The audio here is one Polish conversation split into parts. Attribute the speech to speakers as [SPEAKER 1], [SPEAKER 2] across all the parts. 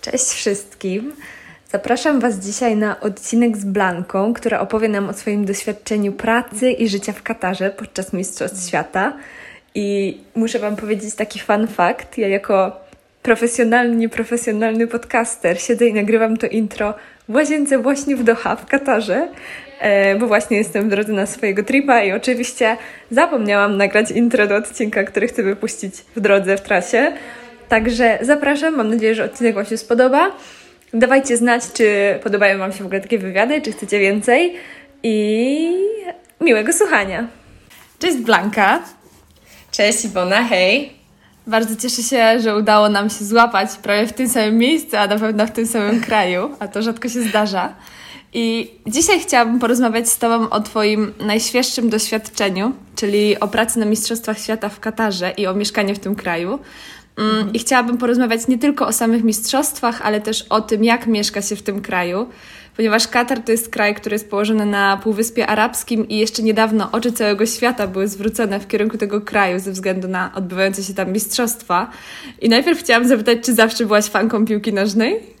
[SPEAKER 1] Cześć wszystkim. Zapraszam Was dzisiaj na odcinek z Blanką, która opowie nam o swoim doświadczeniu pracy i życia w Katarze podczas Mistrzostw Świata. I muszę Wam powiedzieć taki fun fact. Ja jako profesjonalny, nieprofesjonalny podcaster siedzę i nagrywam to intro w łazience właśnie w Doha w Katarze, e, bo właśnie jestem w drodze na swojego tripa i oczywiście zapomniałam nagrać intro do odcinka, który chcę wypuścić w drodze, w trasie. Także zapraszam, mam nadzieję, że odcinek Wam się spodoba. Dawajcie znać, czy podobają Wam się w ogóle takie wywiady, czy chcecie więcej i miłego słuchania. Cześć Blanka.
[SPEAKER 2] Cześć Iwona, hej.
[SPEAKER 1] Bardzo cieszę się, że udało nam się złapać prawie w tym samym miejscu, a na pewno w tym samym kraju, a to rzadko się zdarza. I dzisiaj chciałabym porozmawiać z Tobą o Twoim najświeższym doświadczeniu, czyli o pracy na Mistrzostwach Świata w Katarze i o mieszkaniu w tym kraju. Mhm. I chciałabym porozmawiać nie tylko o samych mistrzostwach, ale też o tym, jak mieszka się w tym kraju, ponieważ Katar to jest kraj, który jest położony na Półwyspie Arabskim i jeszcze niedawno oczy całego świata były zwrócone w kierunku tego kraju ze względu na odbywające się tam mistrzostwa. I najpierw chciałam zapytać, czy zawsze byłaś fanką piłki nożnej?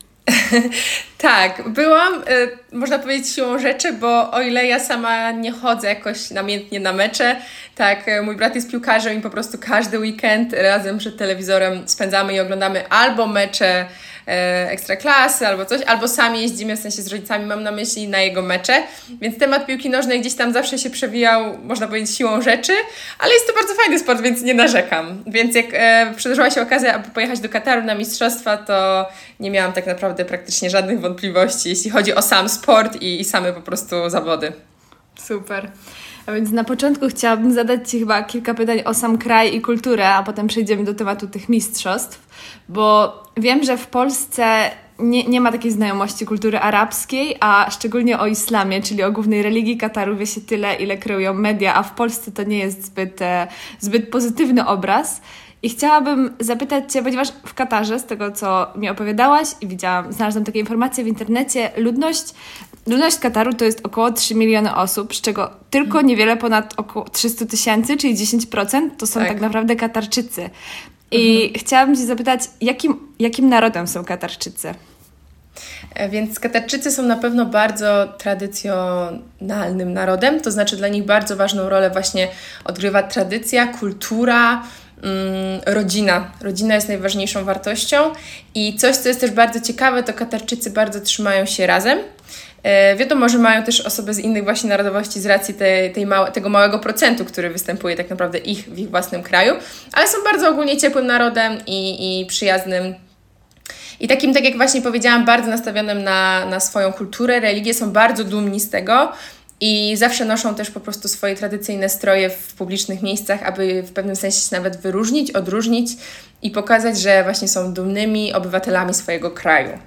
[SPEAKER 2] Tak, byłam, y, można powiedzieć, siłą rzeczy, bo o ile ja sama nie chodzę jakoś namiętnie na mecze, tak, y, mój brat jest piłkarzem i po prostu każdy weekend razem przed telewizorem spędzamy i oglądamy albo mecze e, ekstraklasy albo coś, albo sami jeździmy, w sensie z rodzicami mam na myśli, na jego mecze, więc temat piłki nożnej gdzieś tam zawsze się przewijał, można powiedzieć, siłą rzeczy, ale jest to bardzo fajny sport, więc nie narzekam. Więc jak e, przydarzyła się okazja, aby pojechać do Kataru na mistrzostwa, to nie miałam tak naprawdę praktycznie żadnych wątpliwości, jeśli chodzi o sam sport i, i same po prostu zawody.
[SPEAKER 1] Super. A więc na początku chciałabym zadać Ci chyba kilka pytań o sam kraj i kulturę, a potem przejdziemy do tematu tych mistrzostw, bo wiem, że w Polsce nie, nie ma takiej znajomości kultury arabskiej, a szczególnie o islamie, czyli o głównej religii Kataru wie się tyle, ile kreują media, a w Polsce to nie jest zbyt, e, zbyt pozytywny obraz. I chciałabym zapytać Cię, ponieważ w Katarze, z tego co mi opowiadałaś i widziałam, znalazłam takie informacje w internecie, ludność, ludność Kataru to jest około 3 miliony osób, z czego tylko niewiele ponad około 300 tysięcy, czyli 10% to są tak, tak naprawdę Katarczycy. I mhm. chciałabym Cię zapytać, jakim, jakim narodem są Katarczycy?
[SPEAKER 2] E, więc Katarczycy są na pewno bardzo tradycjonalnym narodem, to znaczy dla nich bardzo ważną rolę właśnie odgrywa tradycja, kultura, mm, rodzina. Rodzina jest najważniejszą wartością i coś, co jest też bardzo ciekawe, to Katarczycy bardzo trzymają się razem. E, wiadomo, że mają też osoby z innych właśnie narodowości z racji tej, tej małe, tego małego procentu, który występuje tak naprawdę ich w ich własnym kraju, ale są bardzo ogólnie ciepłym narodem i, i przyjaznym. I takim, tak jak właśnie powiedziałam, bardzo nastawionym na, na swoją kulturę, religię, są bardzo dumni z tego i zawsze noszą też po prostu swoje tradycyjne stroje w publicznych miejscach, aby w pewnym sensie się nawet wyróżnić, odróżnić i pokazać, że właśnie są dumnymi obywatelami swojego kraju.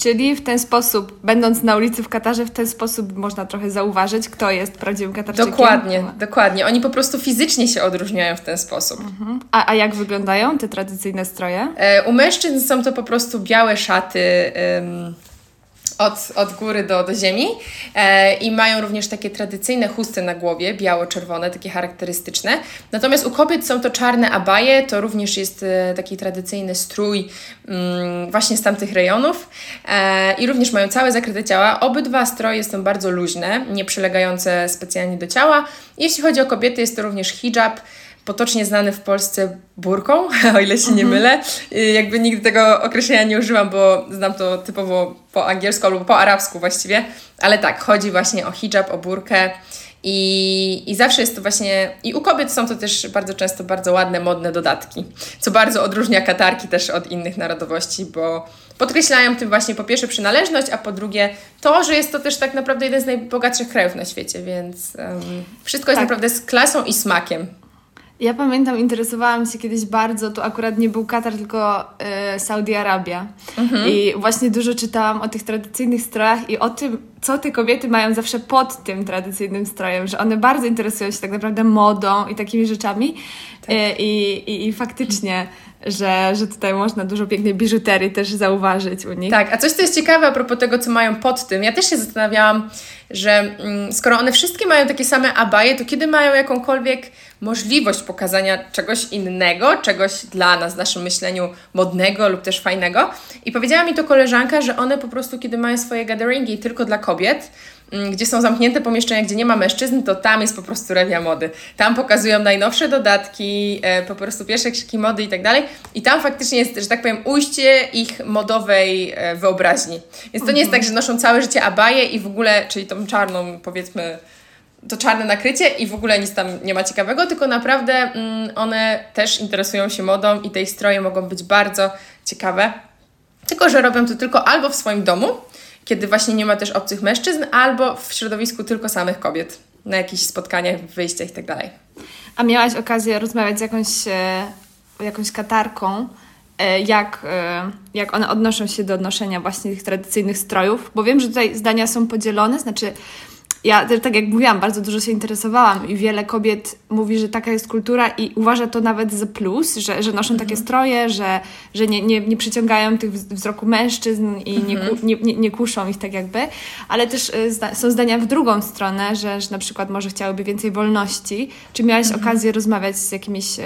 [SPEAKER 1] Czyli w ten sposób, będąc na ulicy w Katarze, w ten sposób można trochę zauważyć, kto jest prawdziwym Katarczykiem.
[SPEAKER 2] Dokładnie, dokładnie. Oni po prostu fizycznie się odróżniają w ten sposób.
[SPEAKER 1] Mhm. A, a jak wyglądają te tradycyjne stroje?
[SPEAKER 2] E, u mężczyzn są to po prostu białe szaty od, od góry do, do ziemi e, i mają również takie tradycyjne chusty na głowie, biało-czerwone, takie charakterystyczne. Natomiast u kobiet są to czarne abaje, to również jest e, taki tradycyjny strój mm, właśnie z tamtych rejonów e, i również mają całe zakryte ciała. Obydwa stroje są bardzo luźne, nie przylegające specjalnie do ciała. Jeśli chodzi o kobiety, jest to również hijab, potocznie znany w Polsce burką, o ile się nie mhm. mylę. Jakby nigdy tego określenia nie używam, bo znam to typowo po angielsku albo po arabsku właściwie, ale tak, chodzi właśnie o hijab, o burkę. I, I zawsze jest to właśnie, i u kobiet są to też bardzo często bardzo ładne, modne dodatki, co bardzo odróżnia Katarki też od innych narodowości, bo podkreślają tym właśnie po pierwsze przynależność, a po drugie to, że jest to też tak naprawdę jeden z najbogatszych krajów na świecie, więc um, wszystko jest tak. naprawdę z klasą i smakiem.
[SPEAKER 1] Ja pamiętam, interesowałam się kiedyś bardzo, to akurat nie był Katar, tylko y, Saudi Arabia. Mhm. I właśnie dużo czytałam o tych tradycyjnych strojach i o tym, co te kobiety mają zawsze pod tym tradycyjnym strojem, że one bardzo interesują się tak naprawdę modą i takimi rzeczami. Tak. E, I, i, I faktycznie że, że tutaj można dużo pięknej biżuterii też zauważyć u nich.
[SPEAKER 2] Tak, a coś, co jest ciekawe a propos tego, co mają pod tym, ja też się zastanawiałam, że mm, skoro one wszystkie mają takie same abaje, to kiedy mają jakąkolwiek możliwość pokazania czegoś innego, czegoś dla nas, w naszym myśleniu modnego lub też fajnego. I powiedziała mi to koleżanka, że one po prostu, kiedy mają swoje gatheringi tylko dla kobiet, Mm, gdzie są zamknięte pomieszczenia, gdzie nie ma mężczyzn, to tam jest po prostu rewia mody. Tam pokazują najnowsze dodatki, e, po prostu pierwsze krzyki mody i tak dalej. I tam faktycznie jest, że tak powiem, ujście ich modowej e, wyobraźni. Więc to nie jest tak, że noszą całe życie abaje i w ogóle, czyli tą czarną, powiedzmy, to czarne nakrycie i w ogóle nic tam nie ma ciekawego, tylko naprawdę mm, one też interesują się modą i te ich stroje mogą być bardzo ciekawe. Tylko, że robią to tylko albo w swoim domu, kiedy właśnie nie ma też obcych mężczyzn, albo w środowisku tylko samych kobiet, na jakichś spotkaniach, wyjściach i tak.
[SPEAKER 1] A miałaś okazję rozmawiać z jakąś, e, jakąś katarką, e, jak, e, jak one odnoszą się do noszenia właśnie tych tradycyjnych strojów? Bo wiem, że tutaj zdania są podzielone, znaczy ja też, tak jak mówiłam, bardzo dużo się interesowałam i wiele kobiet mówi, że taka jest kultura i uważa to nawet za plus, że, że noszą mhm. takie stroje, że, że nie, nie, nie przyciągają tych wzroku mężczyzn i mhm. nie, nie, nie, kuszą ich tak jakby, ale też y, zda są zdania w drugą stronę, że, że na przykład może chciałyby więcej wolności. Czy miałaś mhm. okazję rozmawiać z jakimiś y,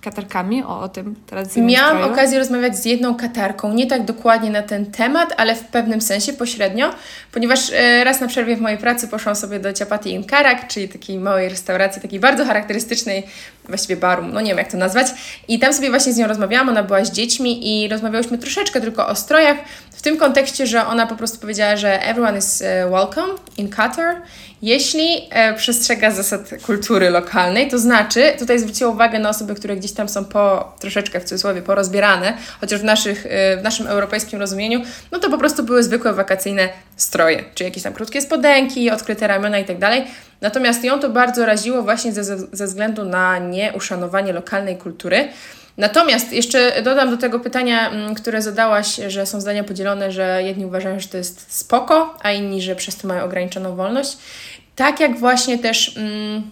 [SPEAKER 1] katarkami o, o tym tradycyjnym
[SPEAKER 2] Miałam okazję rozmawiać z jedną katarką, nie tak dokładnie na ten temat, ale w pewnym sensie pośrednio, ponieważ e, raz na przerwie w mojej pracy poszłam sobie do Ciapati in Karak, czyli takiej małej restauracji, takiej bardzo charakterystycznej, właściwie baru, no nie wiem jak to nazwać. I tam sobie właśnie z nią rozmawiałam, ona była z dziećmi i rozmawiałyśmy troszeczkę tylko o strojach, w tym kontekście, że ona po prostu powiedziała, że everyone is e, welcome in Qatar jeśli e, przestrzega zasad kultury lokalnej, to znaczy, tutaj zwróciła uwagę na osoby, które gdzieś tam są po, troszeczkę w cudzysłowie, porozbierane, chociaż w, naszych, e, w naszym europejskim rozumieniu, no to po prostu były zwykłe wakacyjne stroje, czy jakieś tam krótkie spodenki, odkryte ramiona i tak dalej. Natomiast ją to bardzo raziło właśnie ze, ze względu na nieuszanowanie lokalnej kultury. Natomiast jeszcze dodam do tego pytania, mm, które zadałaś, że są zdania podzielone, że jedni uważają, że to jest spoko, a inni, że przez to mają ograniczoną wolność. Tak jak właśnie też. Mm,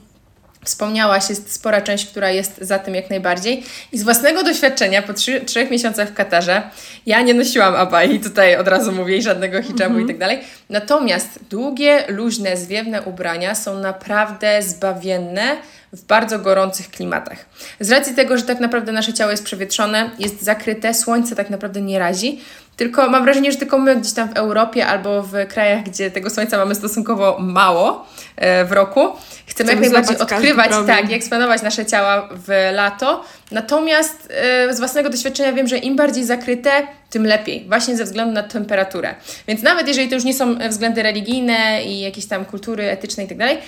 [SPEAKER 2] wspomniałaś, jest spora część, która jest za tym jak najbardziej. I z własnego doświadczenia, po trzy, trzech miesiącach w Katarze, ja nie nosiłam abai, tutaj od razu mówię, żadnego hijabu mm -hmm. i mhm. tak dalej. Natomiast długie, luźne, zwiewne ubrania są naprawdę zbawienne w bardzo gorących klimatach. Z racji tego, że tak naprawdę nasze ciało jest przewietrzone, jest zakryte, słońce tak naprawdę nie razi, tylko mam wrażenie, że tylko my gdzieś tam w Europie albo w krajach, gdzie tego słońca mamy stosunkowo mało e, w roku, chcemy, chcemy jak najbardziej odkrywać, tak, i eksponować nasze ciała w lato. Natomiast e, z własnego doświadczenia wiem, że im bardziej zakryte, tym lepiej, właśnie ze względu na temperaturę. Więc nawet jeżeli to już nie są względy religijne i jakieś tam kultury etyczne i tak dalej,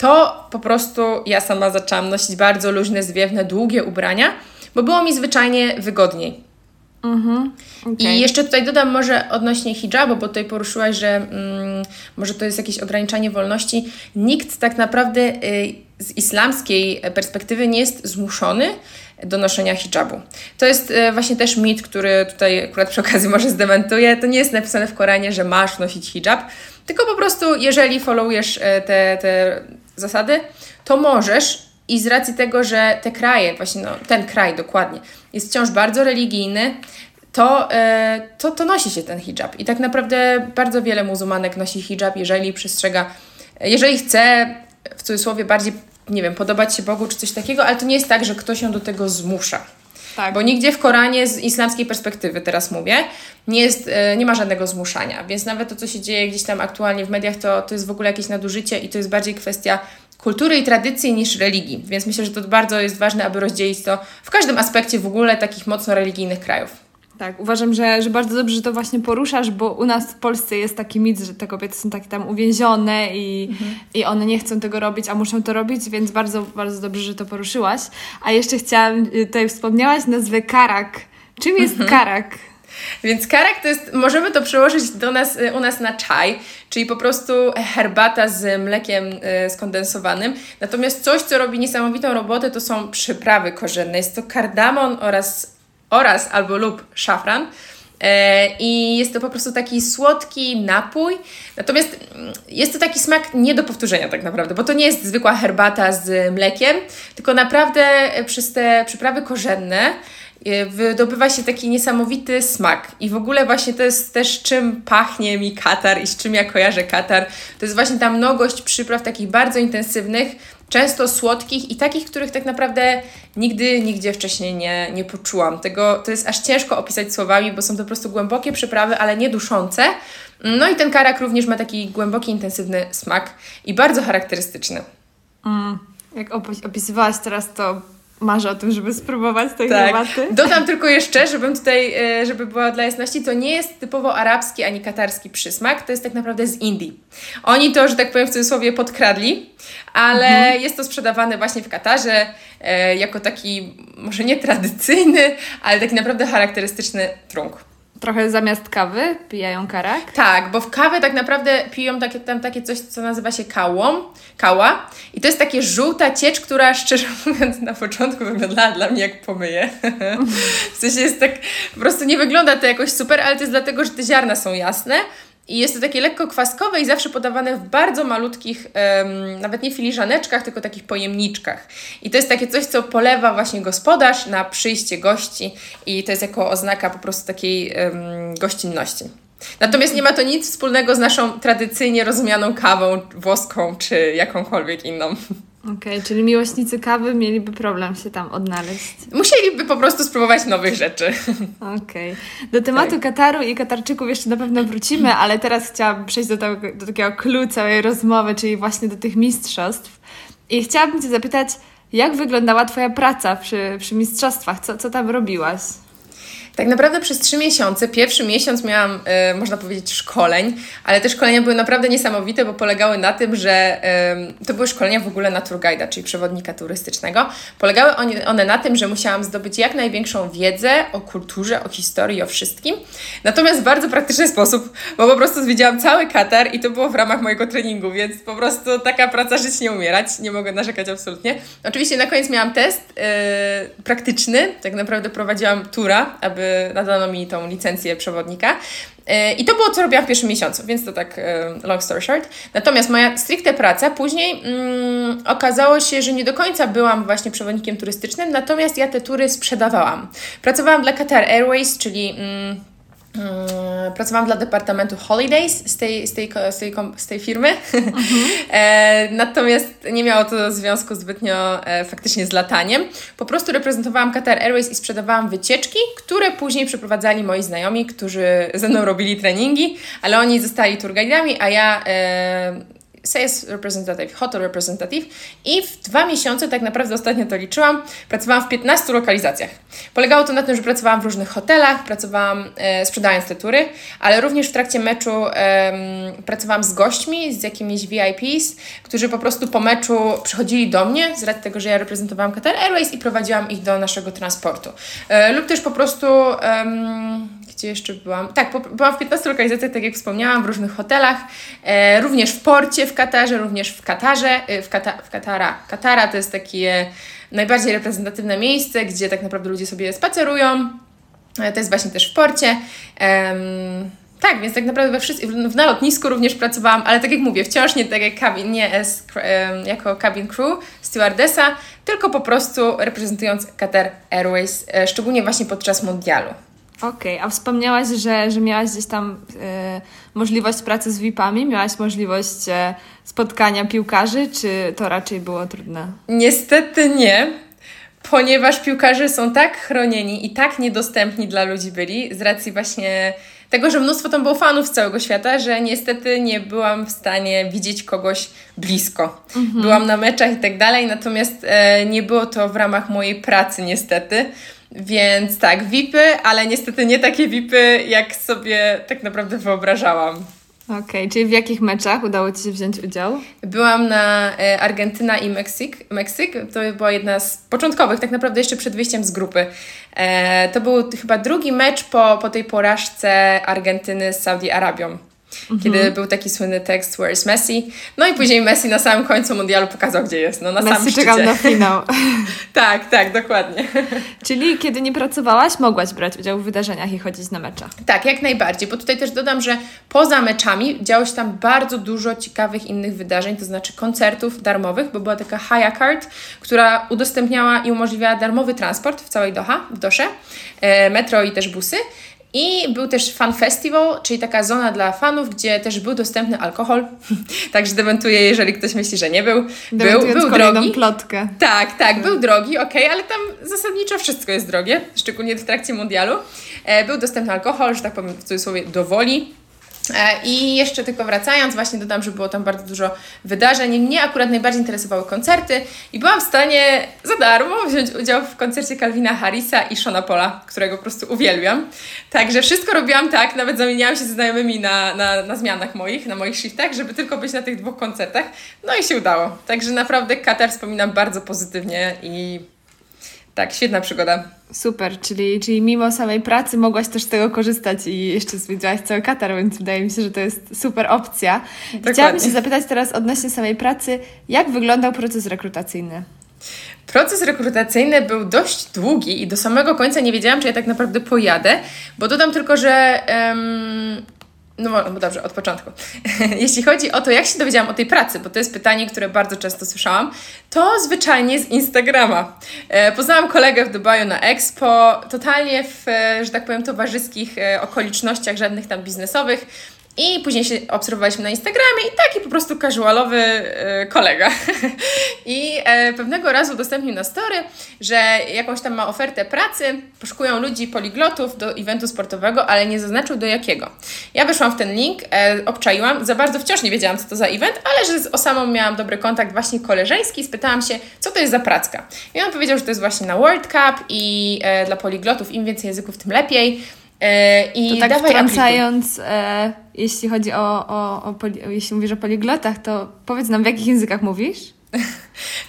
[SPEAKER 2] to po prostu ja sama zaczęłam nosić bardzo luźne, zwiewne, długie ubrania, bo było mi zwyczajnie wygodniej. Mhm, okay. I jeszcze tutaj dodam może odnośnie hijabu, bo tutaj poruszyłaś, że mm, może to jest jakieś ograniczanie wolności. Nikt tak naprawdę y, z islamskiej perspektywy nie jest zmuszony do noszenia hijabu. To jest y, właśnie też mit, który tutaj akurat przy okazji może zdementuję. To nie jest napisane w Koranie, że masz nosić hijab, tylko po prostu jeżeli followujesz y, te, te zasady, to możesz i z racji tego, że te kraje, właśnie no, ten kraj dokładnie, jest wciąż bardzo religijny, to, e, to, to nosi się ten hijab. I tak naprawdę bardzo wiele muzułmanek nosi hijab, jeżeli przestrzega, jeżeli chce w cudzysłowie bardziej, nie wiem, podobać się Bogu czy coś takiego, ale to nie jest tak, że ktoś ją do tego zmusza. Tak. Bo nigdzie w Koranie z islamskiej perspektywy teraz mówię, nie, jest, e, nie ma żadnego zmuszania. Więc nawet to, co się dzieje gdzieś tam aktualnie w mediach, to, to jest w ogóle jakieś nadużycie i to jest bardziej kwestia kultury i tradycji niż religii. Więc myślę, że to bardzo jest ważne, aby rozdzielić to w każdym aspekcie w ogóle takich mocno religijnych krajów.
[SPEAKER 1] Tak, uważam, że, że bardzo dobrze, że to właśnie poruszasz, bo u nas w Polsce jest taki mit, że te kobiety są takie tam uwięzione i, mhm. i one nie chcą tego robić, a muszą to robić, więc bardzo, bardzo dobrze, że to poruszyłaś. A jeszcze chciałam, y, tutaj wspomniałaś nazwę karak. Czym jest mhm. karak?
[SPEAKER 2] Więc karak to jest, możemy to przełożyć do nas, y, u nas na czaj, czyli po prostu herbata z mlekiem y, skondensowanym. Natomiast coś, co robi niesamowitą robotę, to są przyprawy korzenne. Jest to kardamon oraz oraz albo lub szafran. E, I jest to po prostu taki słodki napój. Natomiast mm, jest to taki smak nie do powtórzenia, tak naprawdę, bo to nie jest zwykła herbata z mlekiem, tylko naprawdę przez te przyprawy korzenne e, wydobywa się taki niesamowity smak. I w ogóle właśnie to jest też czym pachnie mi Katar i z czym ja kojarzę Katar. To jest właśnie ta mnogość przypraw takich bardzo intensywnych, często słodkich i takich, których tak naprawdę nigdy, nigdzie wcześniej nie, nie poczułam. Tego, to jest aż ciężko opisać słowami, bo są to po prostu głębokie przyprawy, ale nie duszące. No i ten karak również ma taki głęboki, intensywny smak i bardzo charakterystyczny.
[SPEAKER 1] Mm, jak opisywałaś teraz, to marzę o tym, żeby spróbować tej tak. herbaty.
[SPEAKER 2] Dodam tylko jeszcze, żebym tutaj, e, żeby była dla jasności, to nie jest typowo arabski ani katarski przysmak, to jest tak naprawdę z Indii. Oni to, że tak powiem w cudzysłowie, podkradli, ale mhm. jest to sprzedawane właśnie w Katarze e, jako taki, może nie tradycyjny, ale taki naprawdę charakterystyczny trunk.
[SPEAKER 1] Trochę zamiast kawy pijają karak?
[SPEAKER 2] Tak, bo w kawę tak naprawdę piją takie, tam takie coś, co nazywa się kałą, kała. I to jest takie żółta ciecz, która szczerze mówiąc na początku wyglądała dla mnie jak pomyje. w sensie jest tak, po prostu nie wygląda to jakoś super, ale to jest dlatego, że te ziarna są jasne. I jest to takie lekko kwaskowe i zawsze podawane w bardzo malutkich, um, nawet nie filiżaneczkach, tylko takich pojemniczkach. I to jest takie coś, co polewa właśnie gospodarz na przyjście gości i to jest jako oznaka po prostu takiej um, gościnności. Natomiast nie ma to nic wspólnego z naszą tradycyjnie rozumianą kawą włoską czy jakąkolwiek inną.
[SPEAKER 1] Okej, okay, czyli miłośnicy kawy mieliby problem się tam odnaleźć.
[SPEAKER 2] Musieliby po prostu spróbować nowych rzeczy.
[SPEAKER 1] Okej. Okay. Do tematu tak. Kataru i Katarczyków jeszcze na pewno wrócimy, ale teraz chciałabym przejść do, tego, do takiego clue całej rozmowy, czyli właśnie do tych mistrzostw. I chciałabym Cię zapytać, jak wyglądała Twoja praca przy, przy mistrzostwach? Co, co tam robiłaś?
[SPEAKER 2] Tak naprawdę przez trzy miesiące, pierwszy miesiąc miałam, e, można powiedzieć, szkoleń, ale te szkolenia były naprawdę niesamowite, bo polegały na tym, że e, to były szkolenia w ogóle na guide'a, czyli przewodnika turystycznego. Polegały one, one na tym, że musiałam zdobyć jak największą wiedzę o kulturze, o historii, o wszystkim. Natomiast w bardzo praktyczny sposób, bo po prostu zwiedziłam cały Katar i to było w ramach mojego treningu, więc po prostu taka praca żyć nie umierać, nie mogę narzekać absolutnie. Oczywiście na koniec miałam test e, praktyczny, tak naprawdę prowadziłam tura, aby nadano mi tą licencję przewodnika. E, I to było, co robiłam w pierwszym miesiącu, więc to tak e, long story short. Natomiast moja stricte praca później mm, okazało się, że nie do końca byłam właśnie przewodnikiem turystycznym, natomiast ja te tury sprzedawałam. Pracowałam dla Qatar Airways, czyli Mm, pracowałam dla departamentu Holidays z tej, z tej, z tej, z tej firmy. Mhm. e, natomiast nie miało to związku zbytnio e, faktycznie z lataniem. Po prostu reprezentowałam Qatar Airways i sprzedawałam wycieczki, które później przeprowadzali moi znajomi, którzy ze mną robili treningi, ale oni zostali tourguidami, a ja e, sales representative, hotel representative i w dwa miesiące, tak naprawdę ostatnio to liczyłam, pracowałam w 15 lokalizacjach. Polegało to na tym, że pracowałam w różnych hotelach, pracowałam e, sprzedając te tury, ale również w trakcie meczu e, pracowałam z gośćmi, z jakimiś VIPs, którzy po prostu po meczu przychodzili do mnie z racji tego, że ja reprezentowałam Qatar Airways i prowadziłam ich do naszego transportu. E, lub też po prostu gdzie jeszcze byłam? Tak, byłam w 15 lokalizacjach, tak jak wspomniałam, w różnych hotelach, e, również w porcie w Katarze, również w Katarze, e, w, Kata, w Katara. Katara to jest takie najbardziej reprezentatywne miejsce, gdzie tak naprawdę ludzie sobie spacerują. E, to jest właśnie też w porcie. tak, więc tak naprawdę we wszystkim, na lotnisku również pracowałam, ale tak jak mówię, wciąż nie tak jak cabin, nie as, jako cabin crew, stewardessa, tylko po prostu reprezentując Qatar Airways, e, szczególnie właśnie podczas mundialu.
[SPEAKER 1] Okej, okay. a wspomniałaś, że, że miałaś gdzieś tam e, możliwość pracy z VIP-ami, miałaś możliwość e, spotkania piłkarzy, czy to raczej było trudne?
[SPEAKER 2] Niestety nie, ponieważ piłkarze są tak chronieni i tak niedostępni dla ludzi byli, z racji właśnie tego, że mnóstwo tam było fanów z całego świata, że niestety nie byłam w stanie widzieć kogoś blisko. Mhm. Byłam na meczach i tak dalej, natomiast e, nie było to w ramach mojej pracy niestety. Więc tak, VIPy, ale niestety nie takie VIPy, jak sobie tak naprawdę wyobrażałam.
[SPEAKER 1] Okej, okay, czyli w jakich meczach udało Ci się wziąć udział?
[SPEAKER 2] Byłam na e, Argentyna i Meksyk. Meksyk to była jedna z początkowych, tak naprawdę jeszcze przed wyjściem z grupy. E, to był chyba drugi mecz po, po tej porażce Argentyny z Saudi Arabią. Mhm. kiedy był taki słynny tekst Where is Messi? No i później Messi na samym końcu mundialu pokazał, gdzie jest. No, na
[SPEAKER 1] Messi
[SPEAKER 2] samym
[SPEAKER 1] czekał na finał.
[SPEAKER 2] tak, tak, dokładnie.
[SPEAKER 1] Czyli kiedy nie pracowałaś, mogłaś brać udział w wydarzeniach i chodzić na mecze.
[SPEAKER 2] Tak, jak najbardziej, bo tutaj też dodam, że poza meczami działo się tam bardzo dużo ciekawych innych wydarzeń, to znaczy koncertów darmowych, bo była taka Haya Card, która udostępniała i umożliwiała darmowy transport w całej Doha, w Dosze, e, metro i też busy. I był też Fan Festival, czyli taka zona dla fanów, gdzie też był dostępny alkohol. Także dementuję, jeżeli ktoś myśli, że nie był. Był, był drogi.
[SPEAKER 1] plotkę.
[SPEAKER 2] Tak, tak, był drogi, ok, ale tam zasadniczo wszystko jest drogie, szczególnie w trakcie mundialu. E, był dostępny alkohol, że tak powiem w cudzysłowie, do woli. E, I jeszcze tylko wracając, właśnie dodam, że było tam bardzo dużo wydarzeń. Mnie akurat najbardziej interesowały koncerty i byłam w stanie za darmo wziąć udział w koncercie Calvina Harrisa i Shona Pola, którego po prostu uwielbiam. Także wszystko robiłam tak, nawet zamieniałam się ze znajomymi na, na, na zmianach moich, na moich shiftach, żeby tylko być na tych dwóch koncertach. No i się udało. Także naprawdę Katar wspominam bardzo pozytywnie i tak, świetna przygoda.
[SPEAKER 1] Super, czyli, czyli mimo samej pracy mogłaś też z tego korzystać i jeszcze zwiedziłaś cały Katar, więc wydaje mi się, że to jest super opcja. Dokładnie. Chciałabym się zapytać teraz odnośnie samej pracy, jak wyglądał proces rekrutacyjny?
[SPEAKER 2] Proces rekrutacyjny był dość długi i do samego końca nie wiedziałam, czy ja tak naprawdę pojadę, bo dodam tylko, że um, no, no dobrze, od początku. Jeśli chodzi o to, jak się dowiedziałam o tej pracy, bo to jest pytanie, które bardzo często słyszałam, to zwyczajnie z Instagrama. E, poznałam kolegę w Dubaju na Expo, totalnie w, e, że tak powiem, towarzyskich e, okolicznościach, żadnych tam biznesowych. I później się obserwowaliśmy na Instagramie i taki po prostu casualowy e, kolega. I e, pewnego razu udostępnił na story, że jakąś tam ma ofertę pracy, poszukują ludzi poliglotów do eventu sportowego, ale nie zaznaczył do jakiego. Ja weszłam w ten link, e, obczaiłam, za bardzo wciąż nie wiedziałam, co to za event, ale że z Osamą miałam dobry kontakt właśnie koleżeński, spytałam się, co to jest za pracka. I on powiedział, że to jest właśnie na World Cup i dla poliglotów im więcej języków, tym lepiej
[SPEAKER 1] I to tak wtrącając, e, jeśli chodzi o, o, o jeśli mówisz o poliglotach, to powiedz nam, w jakich językach mówisz?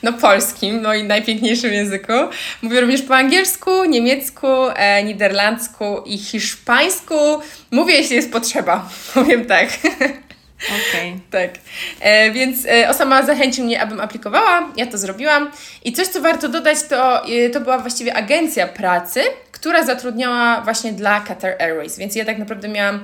[SPEAKER 2] No polskim, no i najpiękniejszym języku. Mówię również po angielsku, niemiecku, e, niderlandzku i hiszpańsku. Mówię, jeśli jest potrzeba. Powiem tak.
[SPEAKER 1] Okej. Okay.
[SPEAKER 2] tak. E, więc e, Osama zachęcił mnie, abym aplikowała. Ja to zrobiłam. I coś, co warto dodać, to, e, to była właściwie agencja pracy, która zatrudniała właśnie dla Qatar Airways. Więc ja tak naprawdę miałam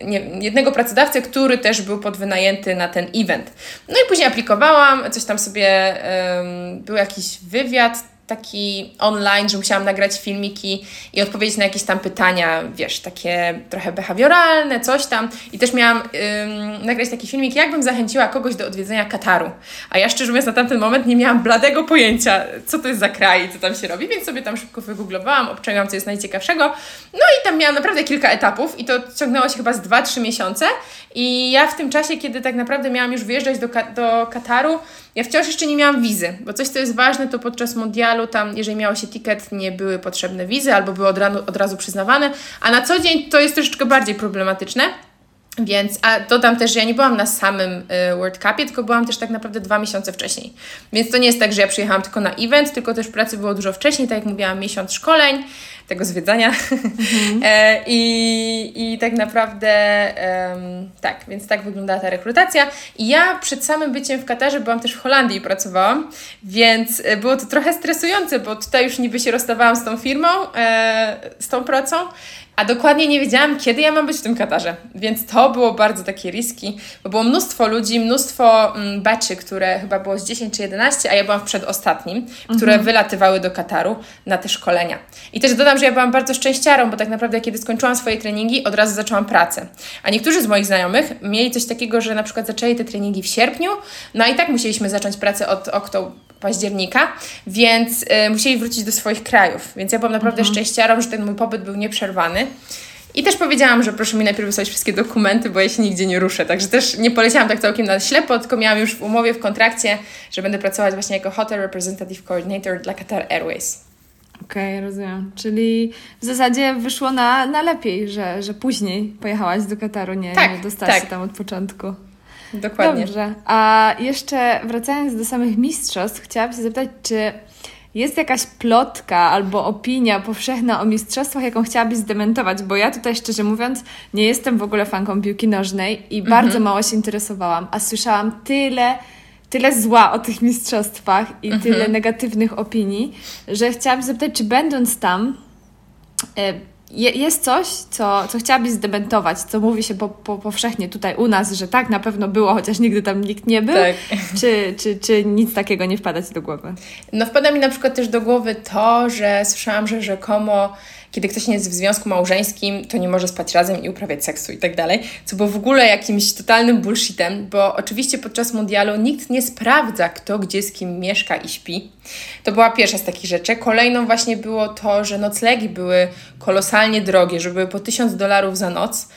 [SPEAKER 2] nie, jednego pracodawcę, który też był podwynajęty na ten event. No i później aplikowałam, coś tam sobie, um, był jakiś wywiad taki online, że musiałam nagrać filmiki i odpowiedzieć na jakieś tam pytania, wiesz, takie trochę behawioralne, coś tam. I też miałam ym, nagrać taki filmik, jakbym zachęciła kogoś do odwiedzenia Kataru. A ja szczerze mówiąc na tamten moment nie miałam bladego pojęcia, co to jest za kraj, co tam się robi, więc sobie tam szybko wygooglowałam, obczaiłam, co jest najciekawszego. No i tam miałam naprawdę kilka etapów i to ciągnęło się chyba z 2-3 miesiące. I ja w tym czasie, kiedy tak naprawdę miałam już wyjeżdżać do, do Kataru, ja wciąż jeszcze nie miałam wizy, bo coś, co jest ważne, to podczas mundialu tam, jeżeli miało się ticket, nie były potrzebne wizy albo były od, ranu, od razu przyznawane, a na co dzień to jest troszeczkę bardziej problematyczne. Więc, a dodam też, że ja nie byłam na samym y, World Cupie, tylko byłam też tak naprawdę dwa miesiące wcześniej. Więc to nie jest tak, że ja przyjechałam tylko na event, tylko też pracy było dużo wcześniej, tak jak mówiłam, miesiąc szkoleń, tego zwiedzania. Mhm. e, i, I tak naprawdę um, tak, więc tak wyglądała ta rekrutacja. I ja przed samym byciem w Katarze byłam też w Holandii i pracowałam, więc e, było to trochę stresujące, bo tutaj już niby się rozstawałam z tą firmą, e, z tą pracą, a dokładnie nie wiedziałam, kiedy ja mam być w tym Katarze. Więc to było bardzo takie riski, bo było mnóstwo ludzi, mnóstwo mm, beczy, które chyba było z 10 czy 11, a ja byłam w przedostatnim, które mhm. wylatywały do Kataru na te szkolenia. I też dodam, że ja byłam bardzo szczęściarą, bo tak naprawdę kiedy skończyłam swoje treningi, od razu zaczęłam pracę. A niektórzy z moich znajomych mieli coś takiego, że na przykład zaczęli te treningi w sierpniu, no i tak musieliśmy zacząć pracę od oktobra października, więc y, musieli wrócić do swoich krajów. Więc ja byłam naprawdę mhm. szczęściarą, że ten mój pobyt był nieprzerwany. I też powiedziałam, że proszę mi najpierw wysłać wszystkie dokumenty, bo ja się nigdzie nie ruszę. Także też nie poleciałam tak całkiem na ślepo, tylko miałam już w umowie, w kontrakcie, że będę pracować właśnie jako Hotel Representative Coordinator dla Qatar Airways.
[SPEAKER 1] Okej, okay, rozumiem. Czyli w zasadzie wyszło na, na lepiej, że, że później pojechałaś do Kataru, nie, tak, nie dostałaś tak. się tam od początku.
[SPEAKER 2] Dokładnie.
[SPEAKER 1] Dobrze. A jeszcze wracając do samych mistrzostw, chciałabym się zapytać, czy jest jakaś plotka albo opinia powszechna o mistrzostwach, jaką chciałabyś zdementować? Bo ja tutaj szczerze mówiąc nie jestem w ogóle fanką piłki nożnej i mhm. bardzo mało się interesowałam, a słyszałam tyle tyle zła o tych mistrzostwach i mhm. tyle negatywnych opinii, że chciałabym zapytać, czy będąc tam, e, jest coś, co, co chciałabyś zdementować, co mówi się po, po, powszechnie tutaj u nas, że tak na pewno było, chociaż nigdy tam nikt nie był, tak. czy, czy, czy nic takiego nie wpada Ci do głowy?
[SPEAKER 2] No wpada mi na przykład też do głowy to, że słyszałam, że rzekomo kiedy ktoś nie jest w związku małżeńskim, to nie może spać razem i uprawiać seksu i tak dalej, co było w ogóle jakimś totalnym bullshitem, bo oczywiście podczas mundialu nikt nie sprawdza, kto gdzie z kim mieszka i śpi. To była pierwsza z takich rzeczy. Kolejną właśnie było to, że noclegi były kolosalnie drogie, że były po 1000 dolarów za noc,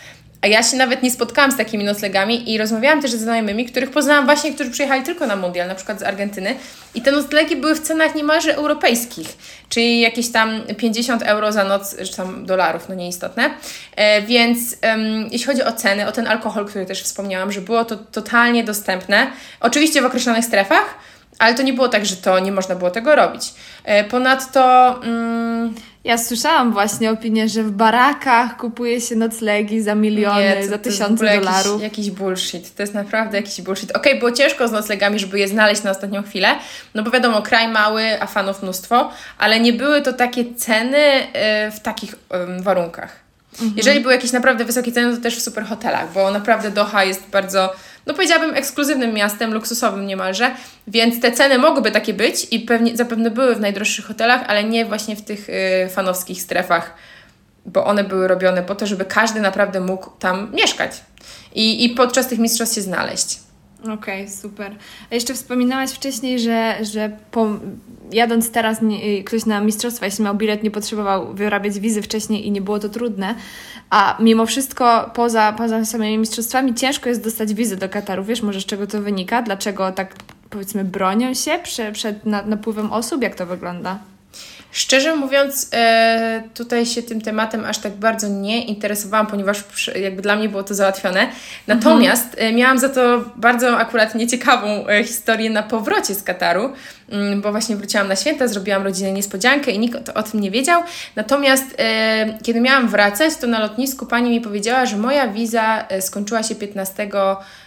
[SPEAKER 2] a ja się nawet nie spotkałam z takimi noclegami i rozmawiałam też ze znajomymi, których poznałam właśnie, którzy przyjechali tylko na mundial, na przykład z Argentyny. I te noclegi były w cenach niemalże europejskich, czyli jakieś tam 50 euro za noc, czy tam dolarów, no nieistotne. E, więc um, jeśli chodzi o ceny, o ten alkohol, który też wspomniałam, że było to totalnie dostępne, oczywiście w określonych strefach, ale to nie było tak, że to nie można było tego robić. E, ponadto. Mm,
[SPEAKER 1] ja słyszałam właśnie opinię, że w barakach kupuje się noclegi za miliony, nie, za tysiące to dolarów.
[SPEAKER 2] Jakiś, jakiś bullshit. To jest naprawdę jakiś bullshit. Okej, okay, było ciężko z noclegami, żeby je znaleźć na ostatnią chwilę, no bo wiadomo, kraj mały, a fanów mnóstwo, ale nie były to takie ceny y, w takich warunkach. Mhm. Jeżeli były jakieś naprawdę wysokie ceny, to też w super hotelach, bo naprawdę Doha jest bardzo no powiedziałabym, ekskluzywnym miastem, luksusowym niemalże, więc te ceny mogłyby takie być i pewnie, zapewne były w najdroższych hotelach, ale nie właśnie w tych y, fanowskich strefach, bo one były robione po to, żeby każdy naprawdę mógł tam mieszkać i, i podczas tych mistrzostw się znaleźć.
[SPEAKER 1] Okej, okay, super. A jeszcze wspominałaś wcześniej, że, że po, jadąc teraz nie, ktoś na mistrzostwa, jeśli miał bilet, nie potrzebował wyrabiać wizy wcześniej i nie było to trudne. A mimo wszystko, poza, poza samymi mistrzostwami, ciężko jest dostać wizy do Kataru. Wiesz może z czego to wynika? Dlaczego tak powiedzmy bronią się przed, przed napływem osób? Jak to wygląda?
[SPEAKER 2] Szczerze mówiąc, e, tutaj się tym tematem aż tak bardzo nie interesowałam, ponieważ jakby dla mnie było to załatwione. Natomiast mhm. miałam za to bardzo akurat nieciekawą e, historię na powrocie z Kataru, bo właśnie wróciłam na święta, zrobiłam rodzinę niespodziankę i nikt o tym nie wiedział. Natomiast kiedy miałam wracać, to na lotnisku pani mi powiedziała, że moja wiza skończyła się 15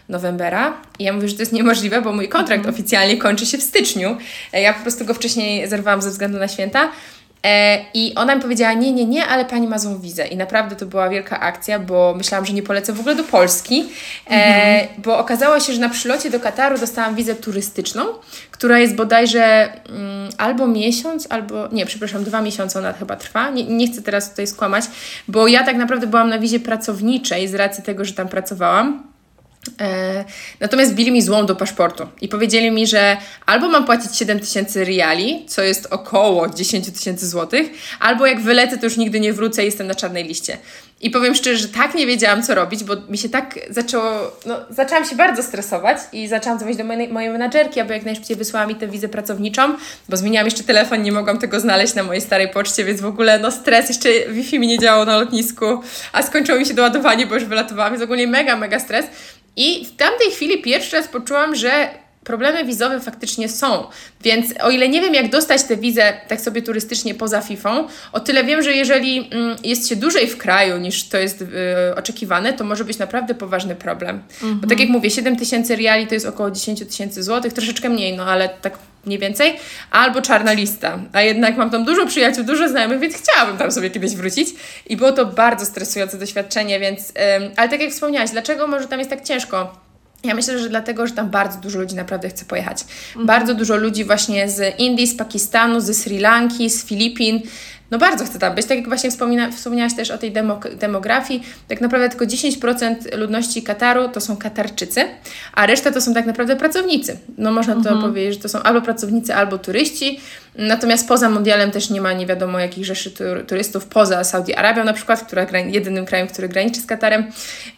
[SPEAKER 2] novembera. I ja mówię, że to jest niemożliwe, bo mój kontrakt mhm. oficjalnie kończy się w styczniu. E, ja po prostu go wcześniej zerwałam ze względu na święta. E, I ona mi powiedziała, nie, nie, nie, ale pani ma złą wizę. I naprawdę to była wielka akcja, bo myślałam, że nie polecę w ogóle do Polski, e, mhm. bo okazało się, że na przylocie do Kataru dostałam wizę turystyczną, która jest bodajże mm, albo miesiąc, albo, nie, przepraszam, dwa miesiące ona chyba trwa. Nie, nie chcę teraz tutaj skłamać, bo ja tak naprawdę byłam na wizie pracowniczej z racji tego, że tam pracowałam. E, natomiast bili mi złą do paszportu i powiedzieli mi, że albo mam płacić 7 tysięcy riali, co jest około 10 tysięcy złotych, albo jak wylecę, to już nigdy nie wrócę i jestem na czarnej liście. I powiem szczerze, że tak nie wiedziałam, co robić, bo mi się tak zaczęło, no, zaczęłam się bardzo stresować i zaczęłam dzwonić do mojej, mojej menadżerki, aby jak najszybciej wysłała mi tę wizę pracowniczą, bo zmieniałam jeszcze telefon, nie mogłam tego znaleźć na mojej starej poczcie, więc w ogóle no stres, jeszcze Wi-Fi mi nie działało na lotnisku, a skończyło mi się doładowanie, bo już wylatowałam, więc ogólnie mega, mega stres. I w tamtej chwili pierwszy raz poczułam, że problemy wizowe faktycznie są. Więc o ile nie wiem, jak dostać tę wizę tak sobie turystycznie poza FIFA, o tyle wiem, że jeżeli mm, jest się dłużej w kraju niż to jest y, oczekiwane, to może być naprawdę poważny problem. Mhm. Bo tak jak mówię, 7 tysięcy reali to jest około 10 tysięcy złotych, troszeczkę mniej, no ale tak mniej więcej, albo czarna lista. A jednak mam tam dużo przyjaciół, dużo znajomych, więc chciałabym tam sobie kiedyś wrócić. I było to bardzo stresujące doświadczenie, więc. ale tak jak wspomniałaś, dlaczego może tam jest tak ciężko? Ja myślę, że dlatego, że tam bardzo dużo ludzi naprawdę chce pojechać. Mhm. Bardzo dużo ludzi właśnie z Indii, z Pakistanu, ze Sri Lanki, z Filipin no bardzo chcę tam być. Tak jak właśnie wspomina, wspomniałaś też o tej demo, demografii, tak naprawdę tylko 10% ludności Kataru to są Katarczycy, a reszta to są tak naprawdę pracownicy. No można to mhm. powiedzieć, że to są albo pracownicy, albo turyści. Natomiast poza mundialem też nie ma nie wiadomo jakich rzeszy turystów, poza Saudi Arabią na przykład, która jedynym krajem, który graniczy z Katarem.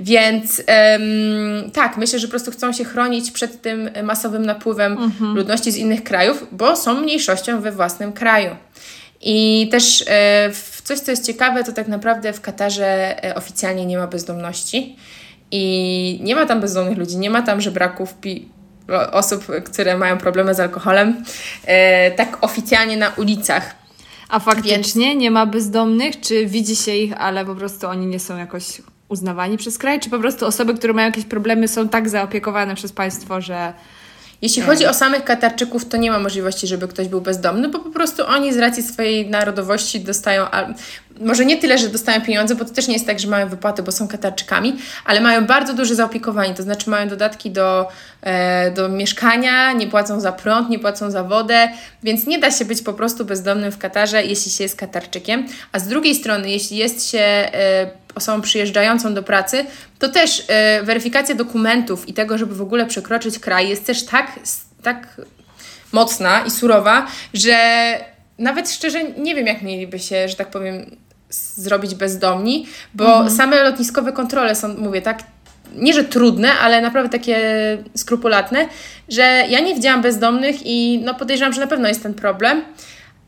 [SPEAKER 2] Więc um, tak, myślę, że po prostu chcą się chronić przed tym masowym napływem mhm. ludności z innych krajów, bo są mniejszością we własnym kraju. I też e, coś, co jest ciekawe, to tak naprawdę w Katarze e, oficjalnie nie ma bezdomności i nie ma tam bezdomnych ludzi, nie ma tam żebraków, pi osób, które mają problemy z alkoholem, e, tak oficjalnie na ulicach.
[SPEAKER 1] A faktycznie nie ma bezdomnych? Czy widzi się ich, ale po prostu oni nie są jakoś uznawani przez kraj? Czy po prostu osoby, które mają jakieś problemy są tak zaopiekowane przez państwo, że
[SPEAKER 2] jeśli chodzi o samych Katarczyków, to nie ma możliwości, żeby ktoś był bezdomny, bo po prostu oni z racji swojej narodowości dostają, może nie tyle, że dostają pieniądze, bo to też nie jest tak, że mają wypłaty, bo są Katarczykami, ale mają bardzo duże zaopiekowanie, to znaczy mają dodatki do, e, do mieszkania, nie płacą za prąd, nie płacą za wodę, więc nie da się być po prostu bezdomnym w Katarze, jeśli się jest Katarczykiem. A z drugiej strony, jeśli jest się e, osobą przyjeżdżającą do pracy, to też e, weryfikacja dokumentów i tego, żeby w ogóle przekroczyć kraj, jest też tak, tak mocna i surowa, że nawet szczerze nie wiem, jak mieliby się, że tak powiem, zrobić bezdomni, bo mhm. same lotniskowe kontrole są, mówię, tak nie, że trudne, ale naprawdę takie skrupulatne, że ja nie widziałam bezdomnych i no podejrzewam, że na pewno jest ten problem.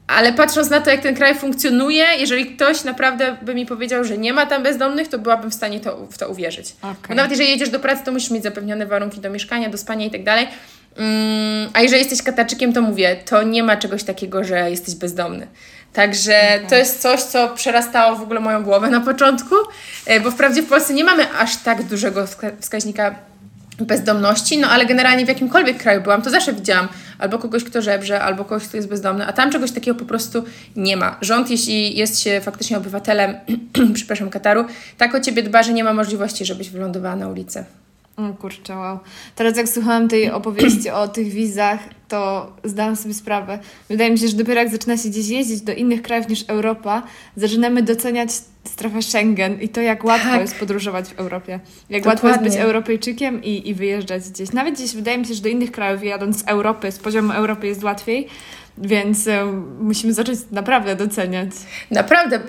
[SPEAKER 2] Ale patrząc na to, jak ten kraj funkcjonuje, jeżeli ktoś naprawdę by mi powiedział, że nie ma tam bezdomnych, to byłabym w stanie to, w to uwierzyć. Okay. Bo nawet jeżeli jedziesz do pracy, to musisz mieć zapewnione warunki do mieszkania, do spania i tak dalej. Mm, a jeżeli jesteś kataczykiem, to mówię, to nie ma czegoś takiego, że jesteś bezdomny. Także okay. to jest coś, co przerastało w ogóle moją głowę na początku, e, bo wprawdzie w Polsce nie mamy aż tak dużego wskaźnika bezdomności, no ale generalnie w jakimkolwiek kraju byłam, to zawsze widziałam albo kogoś, kto żebrze, albo kogoś, kto jest bezdomny, a tam czegoś takiego po prostu nie ma. Rząd, jeśli jest się faktycznie obywatelem, przepraszam, Kataru, tak o ciebie dba, że nie ma możliwości, żebyś wylądowała na ulicy.
[SPEAKER 1] O kurczę, wow. Teraz jak słuchałam tej opowieści o tych wizach, to zdałam sobie sprawę. Wydaje mi się, że dopiero jak zaczyna się gdzieś jeździć do innych krajów niż Europa, zaczynamy doceniać strefę Schengen i to, jak łatwo tak. jest podróżować w Europie. Jak Dokładnie. łatwo jest być Europejczykiem i, i wyjeżdżać gdzieś. Nawet gdzieś wydaje mi się, że do innych krajów jadąc z Europy, z poziomu Europy jest łatwiej, więc e, musimy zacząć naprawdę doceniać.
[SPEAKER 2] Naprawdę,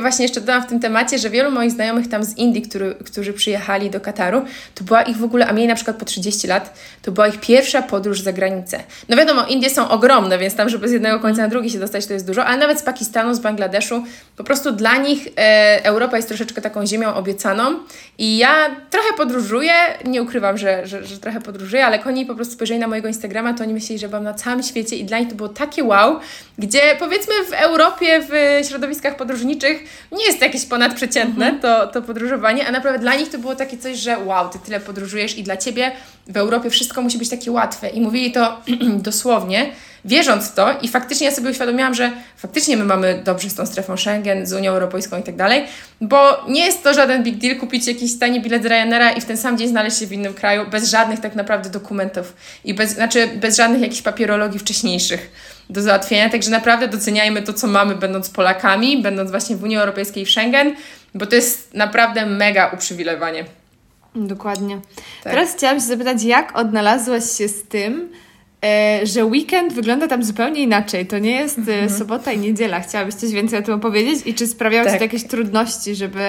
[SPEAKER 2] właśnie jeszcze dodam w tym temacie, że wielu moich znajomych tam z Indii, który, którzy przyjechali do Kataru, to była ich w ogóle, a mieli na przykład po 30 lat, to była ich pierwsza podróż za granicę. No wiadomo, Indie są ogromne, więc tam, żeby z jednego końca na drugi się dostać, to jest dużo, ale nawet z Pakistanu, z Bangladeszu, po prostu dla nich e, Europa jest troszeczkę taką ziemią obiecaną i ja trochę podróżuję, nie ukrywam, że, że, że trochę podróżuję, ale jak oni po prostu spojrzeli na mojego Instagrama, to oni myśleli, że byłam na całym świecie i dla nich to było tak takie wow, gdzie powiedzmy w Europie, w środowiskach podróżniczych nie jest jakieś ponadprzeciętne mhm. to, to podróżowanie, a naprawdę dla nich to było takie coś, że wow, ty tyle podróżujesz i dla ciebie w Europie wszystko musi być takie łatwe. I mówili to dosłownie, wierząc w to i faktycznie ja sobie uświadomiłam, że faktycznie my mamy dobrze z tą strefą Schengen, z Unią Europejską i tak dalej, bo nie jest to żaden big deal kupić jakiś tani bilet z Ryanaira i w ten sam dzień znaleźć się w innym kraju bez żadnych tak naprawdę dokumentów i bez, znaczy bez żadnych jakichś papierologii wcześniejszych do załatwienia, także naprawdę doceniajmy to, co mamy, będąc Polakami, będąc właśnie w Unii Europejskiej i w Schengen, bo to jest naprawdę mega uprzywilejowanie.
[SPEAKER 1] Dokładnie. Tak. Teraz chciałam się zapytać, jak odnalazłaś się z tym, że weekend wygląda tam zupełnie inaczej. To nie jest e, mhm. sobota i niedziela. Chciałabyś coś więcej o tym opowiedzieć? I czy sprawiały tak. Ci to jakieś trudności, żeby,